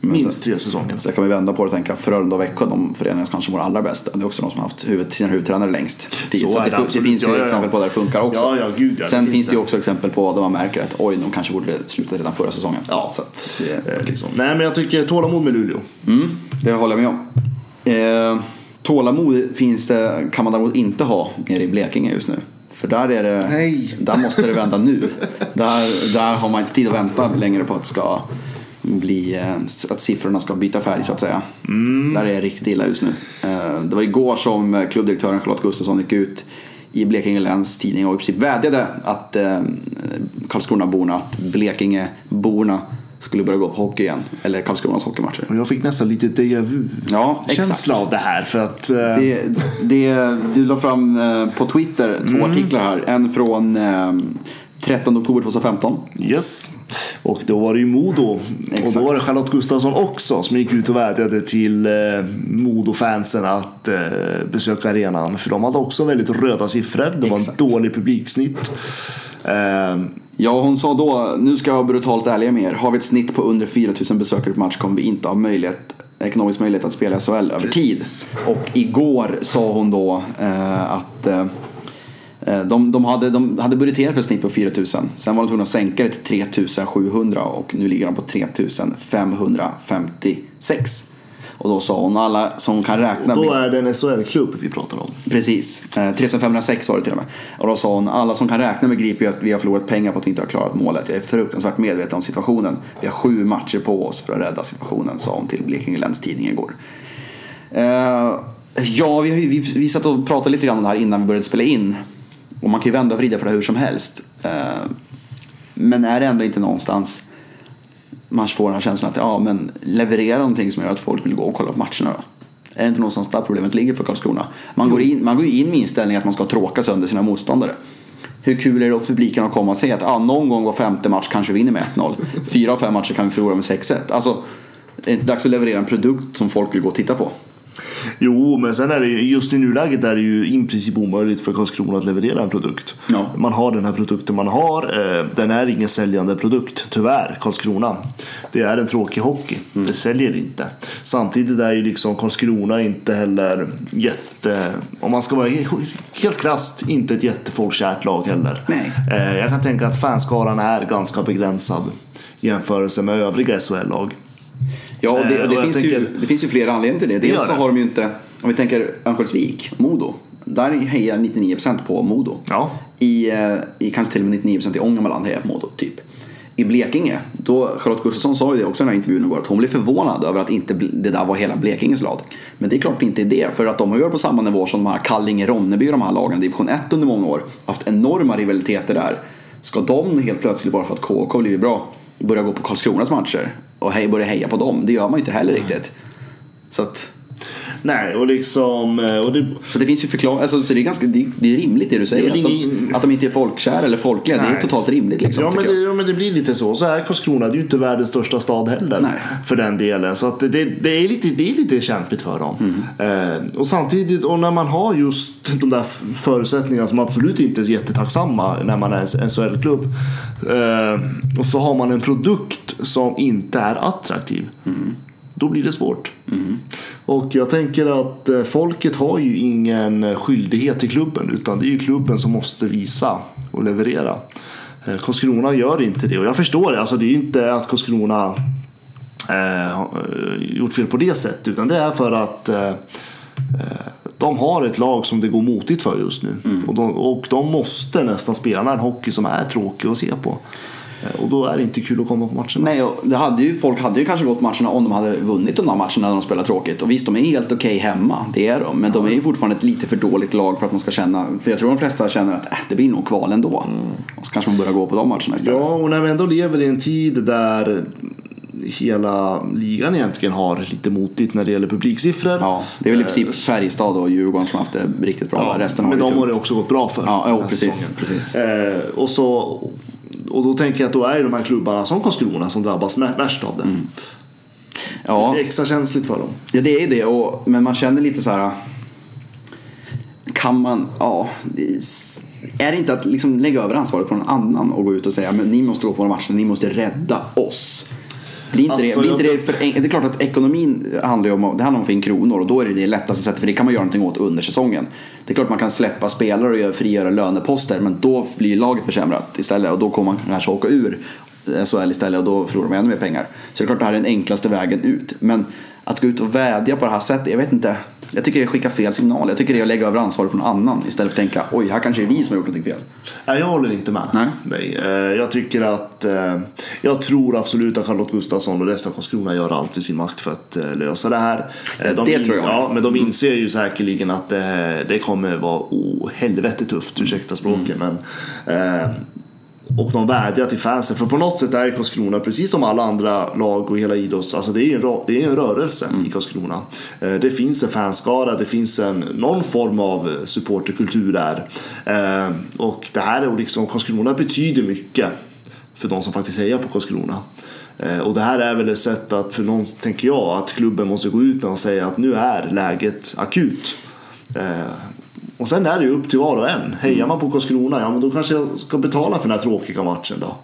Minst tre säsonger. Sen kan vi vända på det och tänka Frölunda och Växjö, de föreningarna som kanske mår allra bäst. Det är också de som har haft huvud, sina huvudtränare längst tid. Så Så, det det, det finns ju Ja, exempel på där det funkar också. Ja, ja, gud, ja, det Sen finns finns det ju det. också exempel på där man märker att oj, de kanske borde sluta redan förra säsongen. Ja. Så det, Liksom. Nej, men jag tycker tålamod med Luleå. Mm, det håller jag med om. Eh, tålamod finns det, kan man däremot inte ha nere i Blekinge just nu. För där, är det, Nej. där måste det vända nu. där, där har man inte tid att vänta längre på att, det ska bli, eh, att siffrorna ska byta färg så att säga. Där är det riktigt illa just nu. Eh, det var igår som klubbdirektören Charlotte Gustafsson gick ut i Blekinge Läns tidning och i princip vädjade att eh, Karlskronaborna, att Blekingeborna skulle börja gå på hockey igen. Eller Karlskronas hockeymatcher. Jag fick nästan lite déjà Ja, vu-känsla av det här. För att, Det, det, du la fram på Twitter två artiklar här. En från 13 oktober 2015. Yes. Och då var det ju Modo. Och Exakt. då var det Charlotte Gustafsson också som gick ut och vädjade till eh, Modo-fansen att eh, besöka arenan. För de hade också väldigt röda siffror. Det var Exakt. en dålig publiksnitt. Eh, Ja, hon sa då, nu ska jag vara brutalt ärlig med er. Har vi ett snitt på under 4000 besökare på match kommer vi inte ha möjlighet, ekonomisk möjlighet att spela SHL över tid. Och igår sa hon då eh, att eh, de, de, hade, de hade budgeterat för ett snitt på 4000. Sen var de tvungna att sänka det till 3700 och nu ligger de på 3556. Och då sa hon alla som kan räkna. då är det en SHL-klubb vi pratar om. Precis, eh, 3506 var det till och med. Och då sa hon, alla som kan räkna med griper ju att vi har förlorat pengar på att vi inte har klarat målet. Jag är fruktansvärt medveten om situationen. Vi har sju matcher på oss för att rädda situationen, sa hon till Blekinge Läns Tidning igår. Eh, ja, vi, vi, vi satt och pratade lite grann om det här innan vi började spela in. Och man kan ju vända och vrida på det hur som helst. Eh, men är det ändå inte någonstans man får den här känslan att ja, men leverera någonting som gör att folk vill gå och kolla på matcherna då? Är det inte någonstans där problemet ligger för Karlskrona? Man går, in, man går ju in med inställningen att man ska tråka sönder sina motståndare. Hur kul är det då för publiken att komma och säga att ah, någon gång var femte match kanske vi vinner med 1-0. Fyra av fem matcher kan vi förlora med 6-1. Alltså, är det inte dags att leverera en produkt som folk vill gå och titta på? Jo, men sen är det ju, just i nuläget är det ju i princip omöjligt för Karlskrona att leverera en produkt. Ja. Man har den här produkten man har. eh, Den är ingen säljande produkt, tyvärr, Karlskrona. Det är en tråkig hockey. Det säljer inte. Samtidigt är ju liksom Karlskrona inte heller jätte... Om man ska vara he- helt krasst, inte ett jättefolkkärt lag heller. Nej. Eh, Jag kan tänka att fanskaran är ganska begränsad i jämförelse med övriga SHL-lag. Ja, och det, Eh, och det, och finns ju, tänker- det finns ju flera anledningar till det. Dels så har de ju inte, om vi tänker Örnsköldsvik, Modo. Där hejar 99% på Modo. Ja. I, eh, i kanske till och med 99% i Ångermanland hejar på Modo, typ. I Blekinge, då Charlotte Gustafsson sa ju det också i den här intervjun igår, att hon blev förvånad över att inte det där var hela Blekinges lag. Men det är klart det inte är det, för att de har ju varit på samma nivå som de här Kallinge, Ronneby de här lagen i division 1 under många år. Haft enorma rivaliteter där. Ska de helt plötsligt, bara för att KK blivit bra, börja gå på Karlskronas matcher och hej, börja heja på dem? Det gör man ju inte heller riktigt. Så att Nej, och liksom... eh, Och det, så det finns ju förklaring, alltså, så det är ganska det, det är rimligt det du säger. Det är att, de, att de inte är folkkära eller folkliga, det är Nej. totalt rimligt liksom. Ja men, det, ja men det blir lite så. Så är Karlskrona, det är ju inte världens största stad heller. Nej. För den delen. Så att det, det, är lite, det är lite kämpigt för dem. Mm. Eh, och samtidigt, och när man har just de där förutsättningarna som absolut inte är jättetacksamma när man är en SHL-klubb. Eh, och så har man en produkt som inte är attraktiv. Mm. Då blir det svårt. Och jag tänker att eh, folket har ju ingen skyldighet till klubben utan det är ju klubben som måste visa och leverera. Eh, Karlskrona gör inte det och jag förstår det. Alltså det är ju inte att Karlskrona eh, eh, gjort fel på det sättet utan det är för att eh, de har ett lag som det går motigt för just nu. Och, de, och de måste nästan spela en hockey som är tråkig att se på. Eh, Och då är det inte kul att komma på matcherna. Nej, och det hade ju, folk hade ju kanske gått matcherna om de hade vunnit de där matcherna när de spelar tråkigt. Och visst, de är helt okej hemma, det är de. Men de är ju fortfarande ett lite för dåligt lag för att man ska känna, för jag tror de flesta känner att äh, det blir nog kval ändå. Och så kanske man börjar gå på de matcherna istället. Ja, och när vi ändå lever i en tid där hela ligan egentligen har lite motigt när det gäller publiksiffror. Ja, det är väl i princip Färjestad och Djurgården som har haft det riktigt bra. Ja, Resten har men de har det också gått bra för. Ja, här precis, säsongen. precis. Eh, och, så, och då tänker jag att då är det de här klubbarna som Karlskrona som drabbas värst av det. Mm. Ja, Det är extra känsligt för dem. Ja, det är det. Och, men man känner lite så här. Kan man, ja. Är det inte att liksom lägga över ansvaret på någon annan och gå ut och säga men ni måste gå på våra matcher, ni måste rädda oss. Blir inte Alltså, det, blir inte jag- det, för, det är klart att ekonomin handlar om, det handlar om att få in kronor och då är det det lättaste sättet för det kan man göra någonting åt under säsongen. Det är klart man kan släppa spelare och göra- frigöra löneposter men då blir laget försämrat istället och då kommer man kanske åka ur SHL istället och då förlorar man ännu mer pengar. Så det är klart det här är den enklaste vägen ut. Men att gå ut och vädja på det här sättet, jag vet inte. Jag tycker det skickar fel signal. Jag tycker det är att lägga över ansvaret på någon annan istället för att tänka oj, här kanske är vi som har gjort någonting fel. Nej, jag håller inte med. Nej. eh, Jag tycker att... eh, Jag tror absolut att Charlotte Gustafsson och resten av Karlskrona gör allt i sin makt för att eh, lösa det här. De Det in- tror jag. Ja, men de inser ju säkerligen att det, det kommer vara oh, helvete tufft, ursäkta språket. Men, eh, och de vädjar till fansen. För på något sätt är Karlskrona, precis som alla andra lag och hela idrotts... Alltså det är en, det är en rörelse i Karlskrona. Eh, Det finns en fanskara, det finns en, någon form av supporterkultur där. Eh, Och det här är liksom, Karlskrona betyder mycket för de som faktiskt hejar på Karlskrona. Eh, Och det här är väl ett sätt att, för någon tänker jag, att klubben måste gå ut med och säga att nu är läget akut. Och sen är det ju upp till var och en. Hejar man på Karlskrona, ja men då kanske jag ska betala för den här tråkiga matchen då.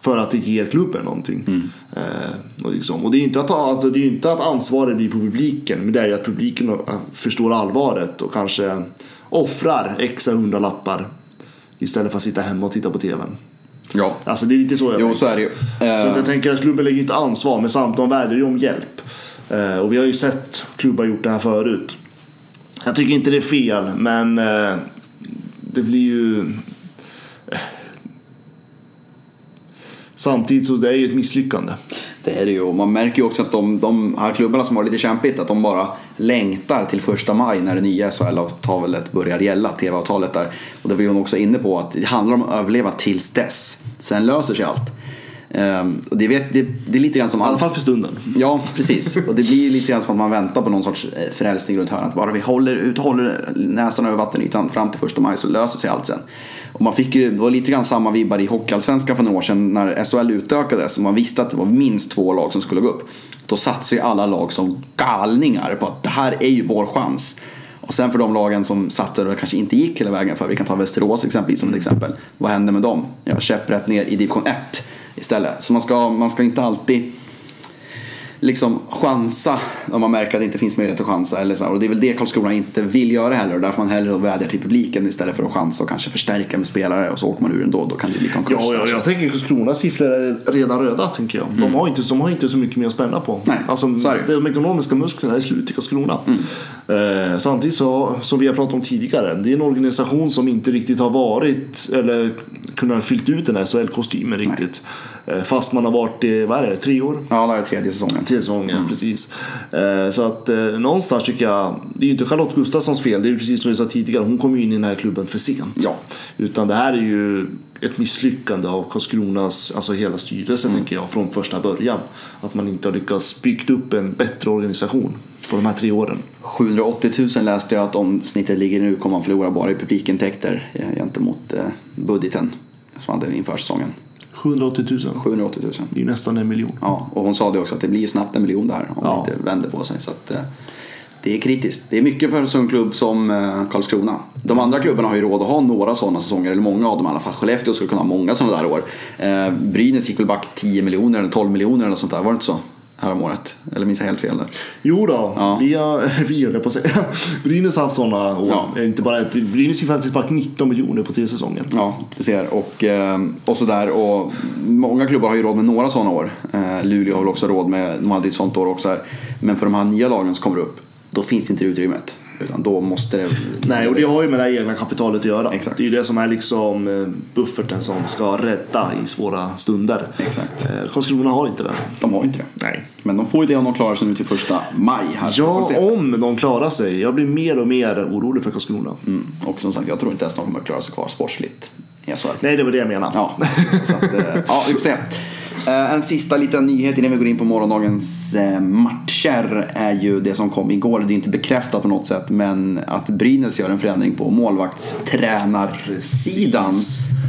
För att det ger klubben någonting. Eh, och, liksom. och det är ju inte att, alltså, det är ju inte att ansvaret blir på publiken, men det är ju att publiken eh, förstår allvaret och kanske offrar extra hundralappar istället för att sitta hemma och titta på TVn. Ja, Alltså det är lite så jag jo tänker. så är det ju. Så att Eh, jag tänker att klubben lägger inte ansvar, men samtidigt vädjar ju om hjälp. Eh, och vi har ju sett klubbar gjort det här förut. Jag tycker inte det är fel, men eh, det blir ju... Samtidigt så det är ju ett misslyckande. Det är det ju. Och Man märker ju också att de, de här klubbarna som har det lite kämpigt, att de bara längtar till första maj när det nya SHL-avtalet börjar gälla, TV-avtalet där. Och det var ju hon också inne på, att det handlar om att överleva tills dess. Sen löser sig allt. Ehm, och det, vet, det, det är lite grann som I alla fall för stunden. Ja, precis. Och det blir lite grann som att man väntar på någon sorts eh, frälsning runt hörnet. Bara vi håller ut, håller näsan över vattenytan fram till första maj så löser sig allt sen. Och man fick ju, det var lite grann samma vibbar i Hockeyallsvenskan för några år sedan när SHL utökades och man visste att det var minst två lag som skulle gå upp. Då satsade ju alla lag som galningar på att det här är ju vår chans. Och sen för de lagen som satsade och kanske inte gick hela vägen för, vi kan ta Västerås exempelvis som ett exempel. Vad hände med dem? Ja, käpprätt ner i division 1 istället. Så man ska, man ska inte alltid liksom chansa om man märker att det inte finns möjlighet att chansa. Eller så. Och det är väl det Karlskrona inte vill göra heller. Och därför man hellre vädjar till publiken istället för att chansa och kanske förstärka med spelare. Och så åker man ur ändå. Då kan det bli konkurs. Ja, ja, jag tänker Karlskronas siffror är redan röda, tänker jag. De, har inte, de har inte så mycket mer att spänna på. Nej, alltså, så är det. de ekonomiska musklerna är slut i Karlskrona. Eh, samtidigt så, som vi har pratat om tidigare, det är en organisation som inte riktigt har varit, eller kunnat fyllt ut den här SHL-kostymen riktigt. Eh, fast man har varit i, vad är det, tre år? Ja, det är tredje säsongen. Tre säsonger, precis. Eh, så att eh, någonstans tycker jag, det är ju inte Charlotte Gustafssons fel, det är ju precis som jag sa tidigare, hon kom ju in i den här klubben för sent. Ja. Utan det här är ju ett misslyckande av Karlskronas, alltså hela styrelsen tänker jag, från första början. Att man inte har lyckats byggt upp en bättre organisation på de här tre åren. 780 000 läste jag att om snittet ligger nu kommer man förlora bara i publikintäkter eh, gentemot eh, budgeten som hade inför säsongen. 780 000. 780 000. Det är nästan en miljon. Ja, och hon sa det också att det blir snabbt en miljon där om Ja. det inte vänder på sig. Så att, eh, det är kritiskt. Det är mycket för en sån klubb som eh, Karlskrona. De andra klubbarna har ju råd att ha några sådana säsonger, eller många av dem i alla fall. Skellefteå skulle kunna ha många sådana där år. Eh, Brynäs gick väl back 10 miljoner eller 12 miljoner eller sånt där, var det inte så? Häromåret. Eller minns jag helt fel där? Jo då, Ja. vi har, vi höll på att säga. Brynäs har haft sådana år. Ja. Inte bara ett, Brynäs gick faktiskt back 19 miljoner på tre säsonger. Ja, du ser. Och, eh, och sådär. Och många klubbar har ju råd med några sådana år. Eh, Luleå har väl också råd med, de hade ett sånt år också här. Men för de här nya lagen som kommer upp, då finns inte det utrymmet. Utan då måste det... Nej, och det har ju med det egna kapitalet att göra. Exakt. Det är ju det som är liksom eh, bufferten som ska rädda i svåra stunder. Exakt. Eh, Karlskrona har inte det. De har inte det. Nej. Men de får ju det om de klarar sig nu till första maj. Här, Ja, om de klarar sig. Jag blir mer och mer orolig för Karlskrona. Mm. Och som sagt, jag tror inte ens de kommer klara sig kvar sportsligt SHL. Nej, det var det jag menade. Ja, så att, eh, ja, vi får se. Eh, En sista liten nyhet innan vi går in på morgondagens eh, matcher är ju det som kom igår. Det är inte bekräftat på något sätt men att Brynäs gör en förändring på målvaktstränarsidan.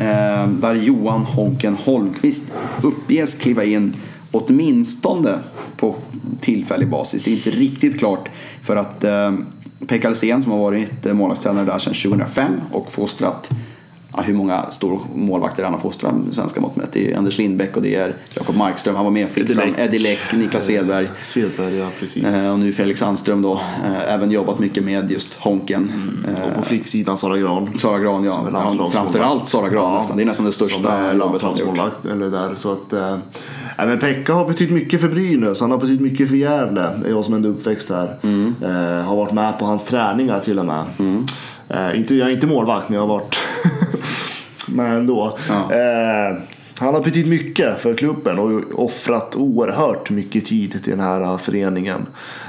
Eh, Där Johan Honken Holmqvist uppges kliva in åtminstone på tillfällig basis. Det är inte riktigt klart för att Pekka Alsen som har varit målvaktstränare där sedan 2005 och fostrat ja, hur många stora målvakter han har fostrat svenska mått mätt. Det är Anders Lindbäck och det är Jakob Markström. Han var med och fick fram. Eddie Läck, Niklas Svedberg. Svedberg, ja precis. Eh, Och nu Felix Sandström då. Eh, Även jobbat mycket med just Honken. Och Eh, på flicksidan Sara Gran. Sara Gran, ja. Ja framförallt Sara Gran nästan. Det är nästan det största jobbet har gjort. Eller där, så att, eh, men Pekka har betytt mycket för Brynäs. Han har betytt mycket för Gävle. Det är jag som ändå uppväxt här. Mm. Eh, har varit med på hans träningar till och med. Eh, inte, jag är inte målvakt men jag har varit men ändå. Ja. Eh, han har betytt mycket för klubben och offrat oerhört mycket tid till den här eh, föreningen.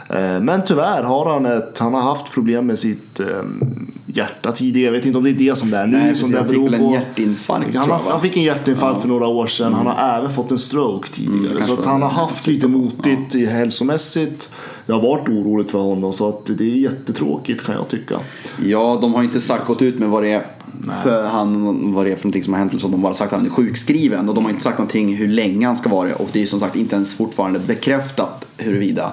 Eh, Men tyvärr har han, ett, han har haft problem med sitt eh, hjärta tidigare. Jag vet inte om det är det som det är nu. Nej, som det Han fick väl en hjärtinfarkt, Han, har? Mm. han fick en hjärtinfarkt för några år sedan. Han har även fått en stroke tidigare. kanske så att han har haft lite motigt i hälsomässigt. Det har varit oroligt för honom så att det är jättetråkigt kan jag tycka. Ja, de har inte sagt gått ut med vad det är för han, vad det är för någonting som har hänt. eller Så de har bara sagt att han är sjukskriven och de har inte sagt någonting hur länge han ska vara det. Och det är som sagt inte ens fortfarande bekräftat huruvida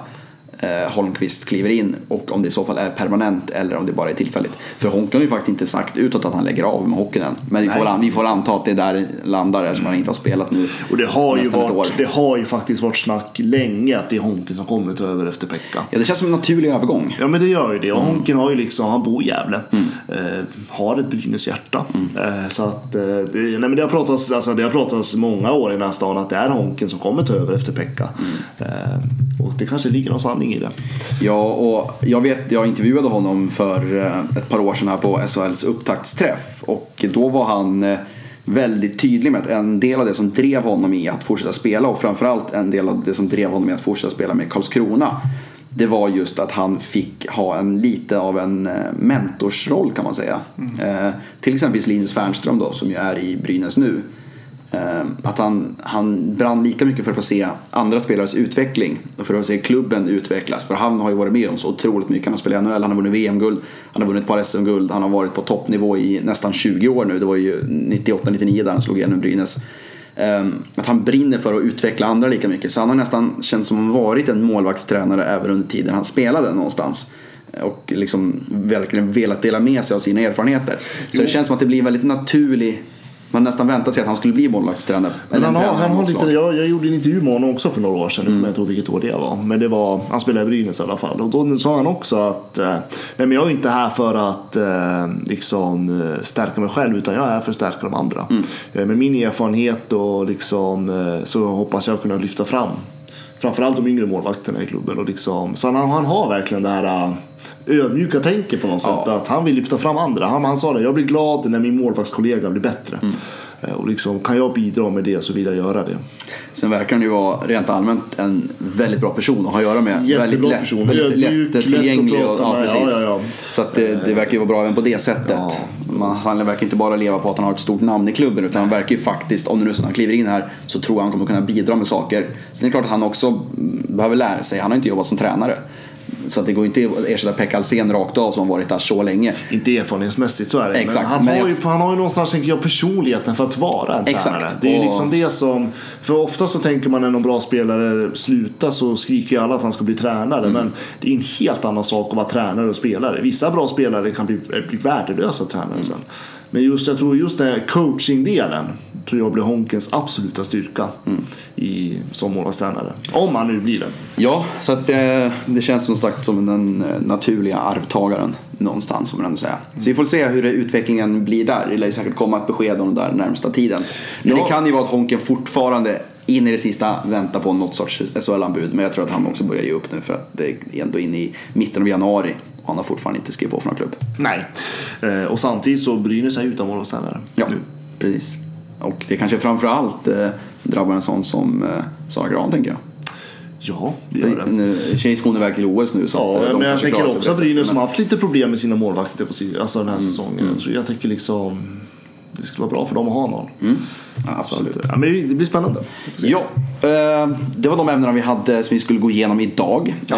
Holmqvist kliver in och om det i så fall är permanent eller om det bara är tillfälligt. För Honken har ju faktiskt inte sagt utåt att han lägger av med hockeyn än. Men vi får, väl vi får anta att det är där landar eftersom han inte har spelat nu Och det har, ju varit, det har ju faktiskt varit snack länge att det är Honken som kommer ta över efter Pekka. Ja, det känns som en naturlig övergång. Ja men det gör ju det. Och Mm. Honken har ju liksom, han bor i Gävle. Eh, har ett Brynäs hjärta. Mm. Eh, så att, eh, det, nej, men det, har pratats, alltså, det har pratats många år i den här stan att det är Honken som kommer ta över efter Pekka. Mm. Och det kanske ligger någon sanning i det. Ja, och jag vet, jag intervjuade honom för eh, ett par år sedan här på SHLs upptaktsträff och då var han eh, väldigt tydlig med att en del av det som drev honom i att fortsätta spela och framförallt en del av det som drev honom i att fortsätta spela med Karlskrona det var just att han fick ha en lite av en eh, mentorsroll kan man säga. Eh, till exempel Linus Fernström då som ju är i Brynäs nu. Eh, Att han, han brann lika mycket för att få se andra spelares utveckling och för att se klubben utvecklas. För han har ju varit med om så otroligt mycket. Han har spelat i NHL, han har vunnit VM-guld, han har vunnit ett par SM-guld, han har varit på toppnivå i nästan 20 år nu. Det var ju 98-99 där han slog igenom Brynäs. Eh, Att han brinner för att utveckla andra lika mycket. Så han har nästan känts som varit en målvaktstränare även under tiden han spelade någonstans. Och liksom verkligen velat dela med sig av sina erfarenheter. Så det känns som att det blir en väldigt naturlig man nästan väntat sig att han skulle bli målvaktstränare. Eller han han har lite, slag. jag, jag gjorde en intervju med honom också för några år sedan. Mm. jag inte ihåg vilket år det var. Men det var, han spelade i Brynäs i alla fall. Och då sa han också att eh, nej, men jag är inte här för att eh, liksom, eh, stärka mig själv utan jag är här för att stärka de andra. Mm. Med min erfarenhet och liksom, så hoppas jag kunna lyfta fram framförallt de yngre målvakterna i klubben. Och liksom, så han, han har verkligen det här ödmjuka tänket på något sätt. Ja. Att han vill lyfta fram andra. Han, han sa det, jag blir glad när min målvaktskollega blir bättre. Mm. Eh, Och liksom, kan jag bidra med det så vill jag göra det. Sen verkar han ju vara rent allmänt en väldigt bra person att ha att göra med. Jättebra väldigt lätt, person. väldigt lätt lätt tillgänglig. Och, ja, precis. Ja, ja. Så att det, det verkar ju vara bra även på det sättet. Man, han verkar inte bara leva på att han har ett stort namn i klubben utan han verkar ju faktiskt, om det nu är så att han kliver in här, så tror jag han kommer kunna bidra med saker. Sen är det klart att han också behöver lära sig. Han har inte jobbat som tränare. Så att det går inte att ersätta Pekka Alsen rakt av som har varit där så länge. Inte erfarenhetsmässigt, så är det. Exakt, Men han, men har jag- ju, han har ju någonstans, tänker jag, personligheten för att vara en Exakt. tränare. Det är ju liksom det som... För ofta så tänker man när någon bra spelare slutar så skriker ju alla att han ska bli tränare. Mm. Men det är en helt annan sak att vara tränare och spelare. Vissa bra spelare kan bli, bli värdelösa tränare Mm. sen. Men just, jag tror just den här coachingdelen tror jag blir Honkens absoluta styrka Mm. i, som målvaktstränare. Om han nu blir det. Ja, så att det, det känns som sagt som den eh, naturliga arvtagaren någonstans får man ändå säga. Så vi får se hur utvecklingen blir där. Det lär ju säkert komma ett besked om det där närmsta tiden. Men Ja. det kan ju vara att Honken fortfarande in i det sista väntar på något sorts SHL-anbud. Men jag tror att han också börjar ge upp nu för att det är ändå inne i mitten av januari. och han har fortfarande inte skrivit på för någon klubb. Nej. Eh, och samtidigt så Brynäs är utan målvaktsställare. Ja, nu. precis. Och det kanske framförallt eh, drabbar en sån som eh, Sara Gran tänker jag. Ja, det gör det. Tjejerna går iväg till OS nu så Ja, eh, men jag tänker också att. Brynäs har haft lite problem med sina målvakter på alltså den här Mm, säsongen. Så jag tycker liksom det skulle vara bra för dem att ha någon. Ja, Så absolut. att, ja, men det blir spännande. Ja, eh, det var de ämnena vi hade som vi skulle gå igenom idag. Eh,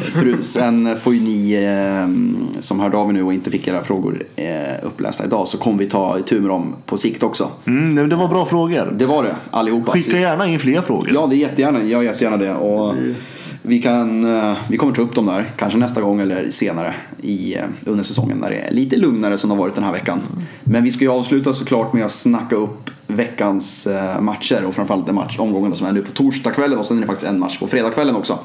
för, sen får ju ni eh, som hörde av er nu och inte fick era frågor eh, upplästa idag så kommer vi ta itu med dem på sikt också. Mm, det var bra frågor. Det var det, allihopa. Skicka gärna in fler frågor. Ja, det är jättegärna. Jag gör jättegärna det. Och vi, kan, eh, vi kommer ta upp dem där, kanske nästa gång eller senare i, eh, under säsongen när det är lite lugnare som det har varit den här veckan. Men vi ska ju avsluta såklart med att snacka upp veckans eh, matcher och framförallt den match, omgången som är nu på torsdagskvällen och sen är det faktiskt en match på fredagskvällen också.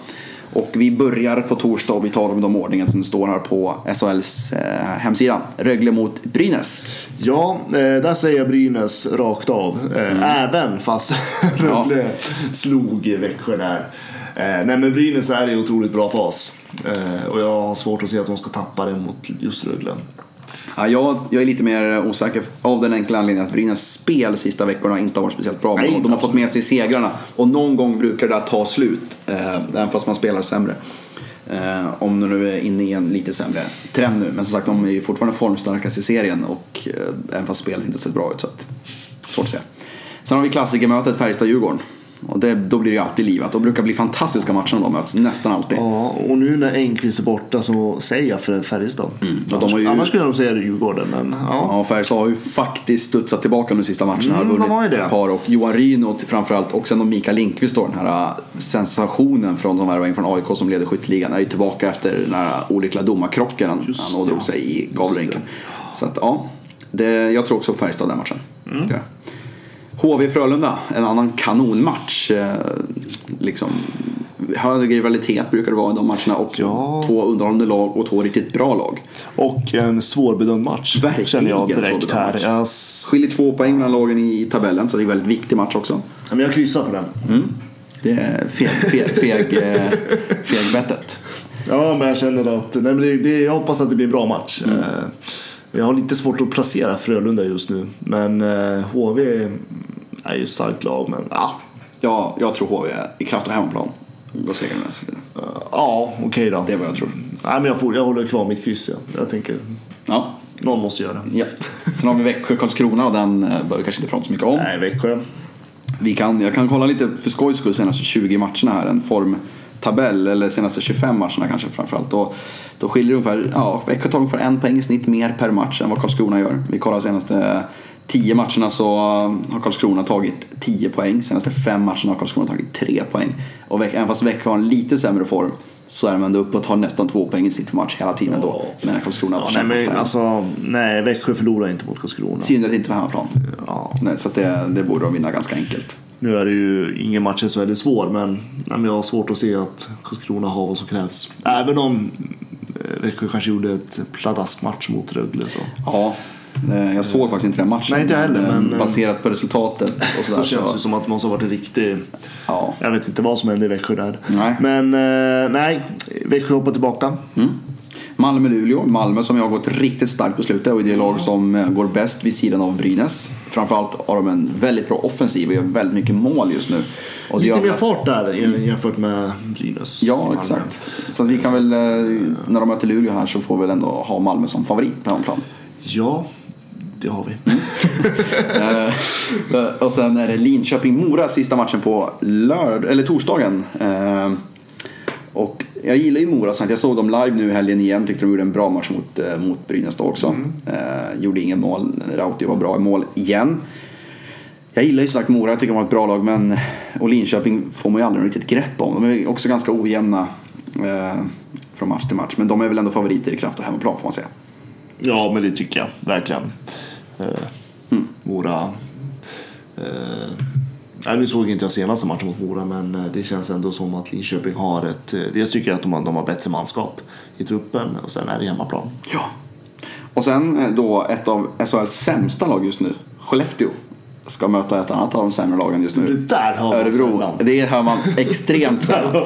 Och vi börjar på torsdag och vi tar dem i de ordningen som står här på SHLs hemsida. Rögle mot Brynäs. Ja, där säger jag Brynäs rakt av. Mm. Även fast Rögle slog i Växjö där. Eh, nej men Brynäs är i otroligt bra fas. Eh, och jag har svårt att se att de ska tappa det mot just Rögle. Ja, jag, jag är lite mer osäker av den enkla anledningen att Brynäs spel sista veckorna inte har varit speciellt bra. Nej, de, har absolut. fått med sig segrarna och någon gång brukar det ta slut. Eh, även fast man spelar sämre. Eh, om de nu är inne i en lite sämre trend nu. Men som sagt, de är ju fortfarande formstarkast i serien och eh, även fast spelet inte sett bra ut. Så att, svårt att säga. Sen har vi klassikermötet Färjestad-Djurgården. Och det, då blir det ju alltid livat. De brukar bli fantastiska matcher när de möts, nästan alltid. Ja, och nu när Engqvist är borta så säger jag för Färjestad. de annars, ju- annars skulle jag säga Djurgården, men ja. Ja, Färjestad har ju faktiskt studsat tillbaka de sista matcherna. Mm, de har ju det. par och Johan Ryno framförallt och sen då Mikael Lindqvist då, den här äh, sensationen från de här från AIK som leder skytteligan är ju tillbaka efter den här olyckliga domarkrocken han, han ådrog sig i Gavlerinken. Så att ja, det, jag tror också på Färjestad den matchen. Mm. HV-Frölunda, en annan kanonmatch. Eh, liksom, hög rivalitet brukar det vara i de matcherna och Ja. två underhållande lag och två riktigt bra lag. Och en svårbedömd match. Verkligen Känner jag direkt här. Jag, Skiljer två poäng mellan lagen i tabellen så det är en väldigt viktig match också. ja, men jag kryssar på den. Det är feg, feg, feg, eh, fegbettet. Ja, men jag känner att nej, men det, det, jag hoppas att det blir en bra match. Mm. Eh, Jag har lite svårt att placera Frölunda just nu. Men HV är ju ett starkt lag. Men ja, Ja, jag tror HV i kraft av hemmaplan går sig. eh, ja okej då. Det är vad jag tror. Nej, men jag, får, jag håller kvar mitt kryss. Ja. Jag tänker, Ja, någon måste göra det. ja. Sen har vi Växjö-Karlskrona och den eh, behöver vi kanske inte prata så mycket om. Nej, Växjö. Vi kan, jag kan kolla lite för skojs skull senaste 20 matcherna här. En formtabell, eller senaste 25 matcherna kanske framförallt. Då, då skiljer det ungefär, ja, Växjö tar ungefär en poäng i snitt mer per match än vad Karlskrona gör. Vi kollar senaste 10 matcherna så har Karlskrona tagit 10 poäng. Senaste 5 matcherna har Karlskrona tagit 3 poäng. Och även fast Växjö har en lite sämre form så är de ändå uppe och tar nästan 2 poäng i per match hela tiden då. Men Karlskrona Ja, nej, men alltså, nej, Växjö förlorar inte mot Karlskrona. Synnerhet inte på hemmaplan. Ja. Nej, så det, det borde de vinna ganska enkelt. Nu är det ju ingen match som är väldigt svår, men, nej, jag har svårt att se att Karlskrona har vad som krävs. Även om eh, Växjö kanske gjorde ett pladaskmatch mot Rögle så. Ja, jag såg faktiskt inte den matchen. Nej, inte heller, eh, men, eh, Baserat på resultatet och Så sådär. känns Så, det som att det måste ha varit en riktig... ja. Jag vet inte vad som hände i Växjö där. Nej. Men eh, nej, Växjö hoppar tillbaka. Malmö-Luleå. Malmö som jag har gått riktigt starkt på slutet och är det lag som eh, går bäst vid sidan av Brynäs. Framförallt har de en väldigt bra offensiv och gör väldigt mycket mål just nu. Och Lite mer fart där jämfört med Brynäs. Ja, exakt. Så vi kan väl, eh, när de möter Luleå här så får vi väl ändå ha Malmö som favorit på hemmaplan. Ja, det har vi. Eh, Och sen är det Linköping-Mora sista matchen på lörd eller torsdagen. Eh, Och jag gillar ju Mora, så att jag såg dem live nu i helgen igen. Tyckte de gjorde en bra match mot, eh, mot Brynäs då också. Eh, gjorde ingen mål. Rauti var bra i mål igen. Jag gillar ju sagt Mora, jag tycker de har ett bra lag. Men, och Linköping får man ju aldrig riktigt grepp om. De är också ganska ojämna eh, från match till match. Men de är väl ändå favoriter i kraft av hemmaplan får man säga. Ja, men det tycker jag verkligen. Eh, Mm. Mora... Eh, nu såg inte jag senaste matchen mot Mora, men eh, det känns ändå som att Linköping har ett... Eh, dels tycker jag att de har, de har bättre manskap i truppen och sen är det hemmaplan. Ja. Och sen eh, då ett av SHLs sämsta lag just nu, Skellefteå ska möta ett annat av de sämre lagen just nu. Det där hör man Örebro. sällan. Det hör man extremt sällan.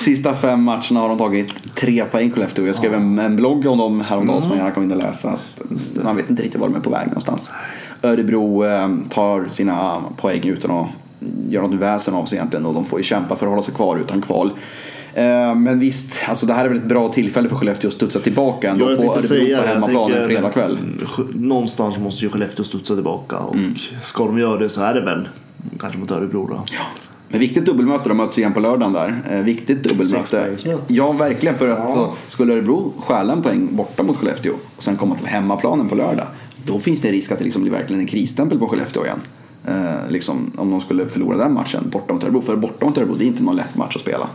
Sista fem matcherna har de tagit tre poäng Skellefteå. Jag skrev en, en blogg om dem häromdagen som man gärna kan gå in och läsa. Man vet inte riktigt var de är på väg någonstans. Örebro eh, tar sina poäng utan att göra något väsen av sig egentligen och de får ju kämpa för att hålla sig kvar utan kval. Eh, Men visst, alltså det här är väl ett bra tillfälle för Skellefteå att studsa tillbaka ändå. Ja, jag Få Örebro säga på hemmaplan en fredagkväll. Någonstans måste ju Skellefteå studsa tillbaka och Mm. ska de göra det så är det väl kanske mot Örebro då. Men viktigt dubbelmöte, de möts igen på lördagen där. Eh, viktigt dubbelmöte. Ja, verkligen. För att så, skulle Örebro stjäla en poäng borta mot Skellefteå och sen komma till hemmaplanen på lördag. Då finns det risk att det liksom blir verkligen en krisstämpel på Skellefteå igen. Eh, liksom, om de skulle förlora den matchen borta mot Örebro. För borta mot Örebro, det är inte någon lätt match att spela.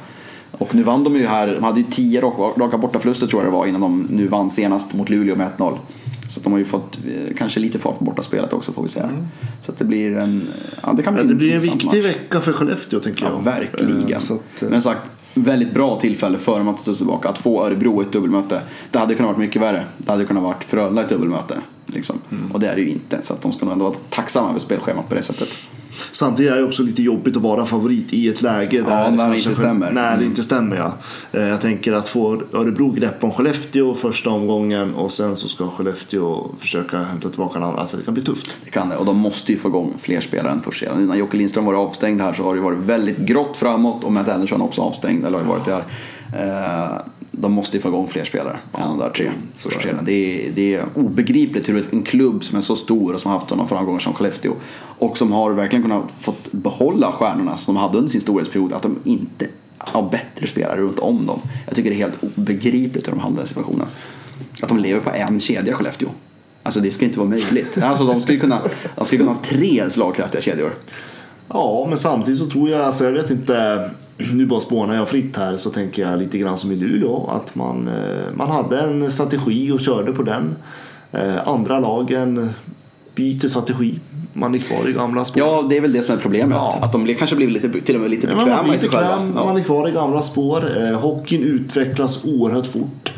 Och nu vann de ju här, de hade ju tio raka, bortaförluster tror jag det var innan de nu vann senast mot Luleå med 1-0. Så de har ju fått eh, kanske lite fart på bortaspelet också får vi säga. Så att det blir en, ja det kan bli Men det blir en viktig match. vecka för Skellefteå tänker Ja, jag. verkligen. Eh, Så att, eh, Men sagt, väldigt bra tillfälle för att studsa tillbaka. Att få Örebro i ett dubbelmöte. Det hade kunnat varit mycket värre. Det hade kunnat varit Frölunda i ett dubbelmöte. Liksom. Mm. Och det är det ju inte. Så att de ska nog ändå vara tacksamma över spelschemat på det sättet. Samtidigt är det också lite jobbigt att vara favorit i ett läge där när det inte stämmer. När det Mm. inte stämmer ja. Eh, Jag tänker att få Örebro grepp om Skellefteå första omgången och sen så ska Skellefteå försöka hämta tillbaka den andra. Alltså det kan bli tufft. Det kan det. Och de måste ju få igång fler spelare än först sedan. Nu när Jocke Lindström var avstängd här så har det varit väldigt grått framåt och Matt Anderson också avstängd. Eller har ju varit där. De måste ju få igång fler spelare än de där tre första serierna. Det är, det är obegripligt hur en klubb som är så stor och som har haft sådana framgångar som Skellefteå och som har verkligen kunnat fått behålla stjärnorna som de hade under sin storhetsperiod, att de inte har bättre spelare runt om dem. Jag tycker det är helt obegripligt hur de hamnar i den situationen. Att de lever på en kedja Skellefteå. Alltså det ska inte vara möjligt. Alltså de ska ju kunna, de ska kunna ha tre slagkraftiga kedjor. Ja, men samtidigt så tror jag, alltså jag vet inte, nu bara spånar jag fritt här så tänker jag lite grann som i Luleå att man, eh, man hade en strategi och körde på den. Eh, Andra lagen byter strategi, man är kvar i gamla spår. Ja, det är väl det som är problemet. Ja. Att de kanske blir lite, till och med lite Ja, bekväma man blir i sig själva. bekväm, man är kvar i gamla spår. Eh, hockeyn utvecklas oerhört fort.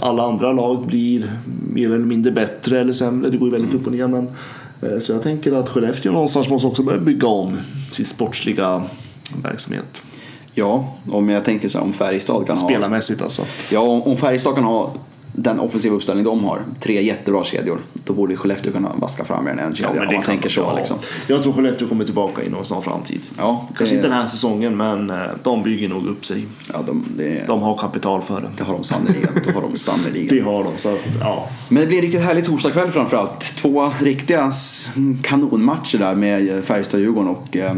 Alla andra lag blir mer eller mindre bättre eller sämre. Det går ju väldigt upp och ner. Men, så jag tänker att Skellefteå någonstans måste också börja bygga om sin sportsliga verksamhet. Ja, om jag tänker så här, om Färjestad kan ha... Spelarmässigt alltså. Ja, om, Färjestad kan ha den offensiva uppställning de har, tre jättebra kedjor, då borde Skellefteå kunna vaska fram en kedja. om man tänker så Ja. liksom. Jag tror Skellefteå kommer tillbaka inom en snar framtid. Ja, Kanske det- inte den här säsongen men eh, de bygger nog upp sig. Ja, de, det, De har kapital för det. det har de sannerligen. Det har de sannerligen. Det har de. Så att, ja. Men det blir en riktigt härlig torsdagkväll framförallt. Två riktiga kanonmatcher där med Färjestad-Djurgården och eh,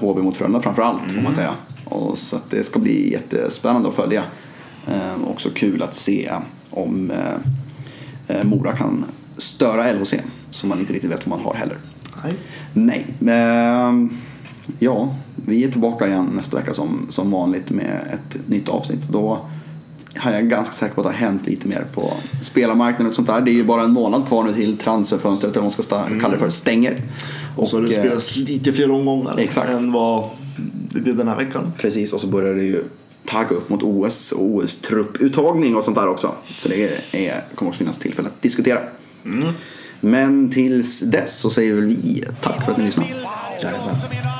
HV mot Frölunda framförallt får man säga. Och så det ska bli jättespännande att följa. Eh, också kul att se om eh, eh, Mora kan störa LHC som man inte riktigt vet vad man har heller. Nej. Nej, men ja, vi är tillbaka igen nästa vecka som, som vanligt med ett nytt avsnitt. Då har jag ganska säker på att det har hänt lite mer på spelarmarknaden och sånt där. Det är ju bara en månad kvar nu till transferfönstret, eller vad man ska sta- kalla det för, stänger. Och så har det eh, spelats lite fler omgångar Exakt. än vad det blev den här veckan. Precis, och så börjar det ju tagga upp mot OS och OS-trupputtagning och sånt där också. Så det är, kommer också finnas tillfälle att diskutera. Men tills dess så säger väl vi tack för att ni lyssnade. Är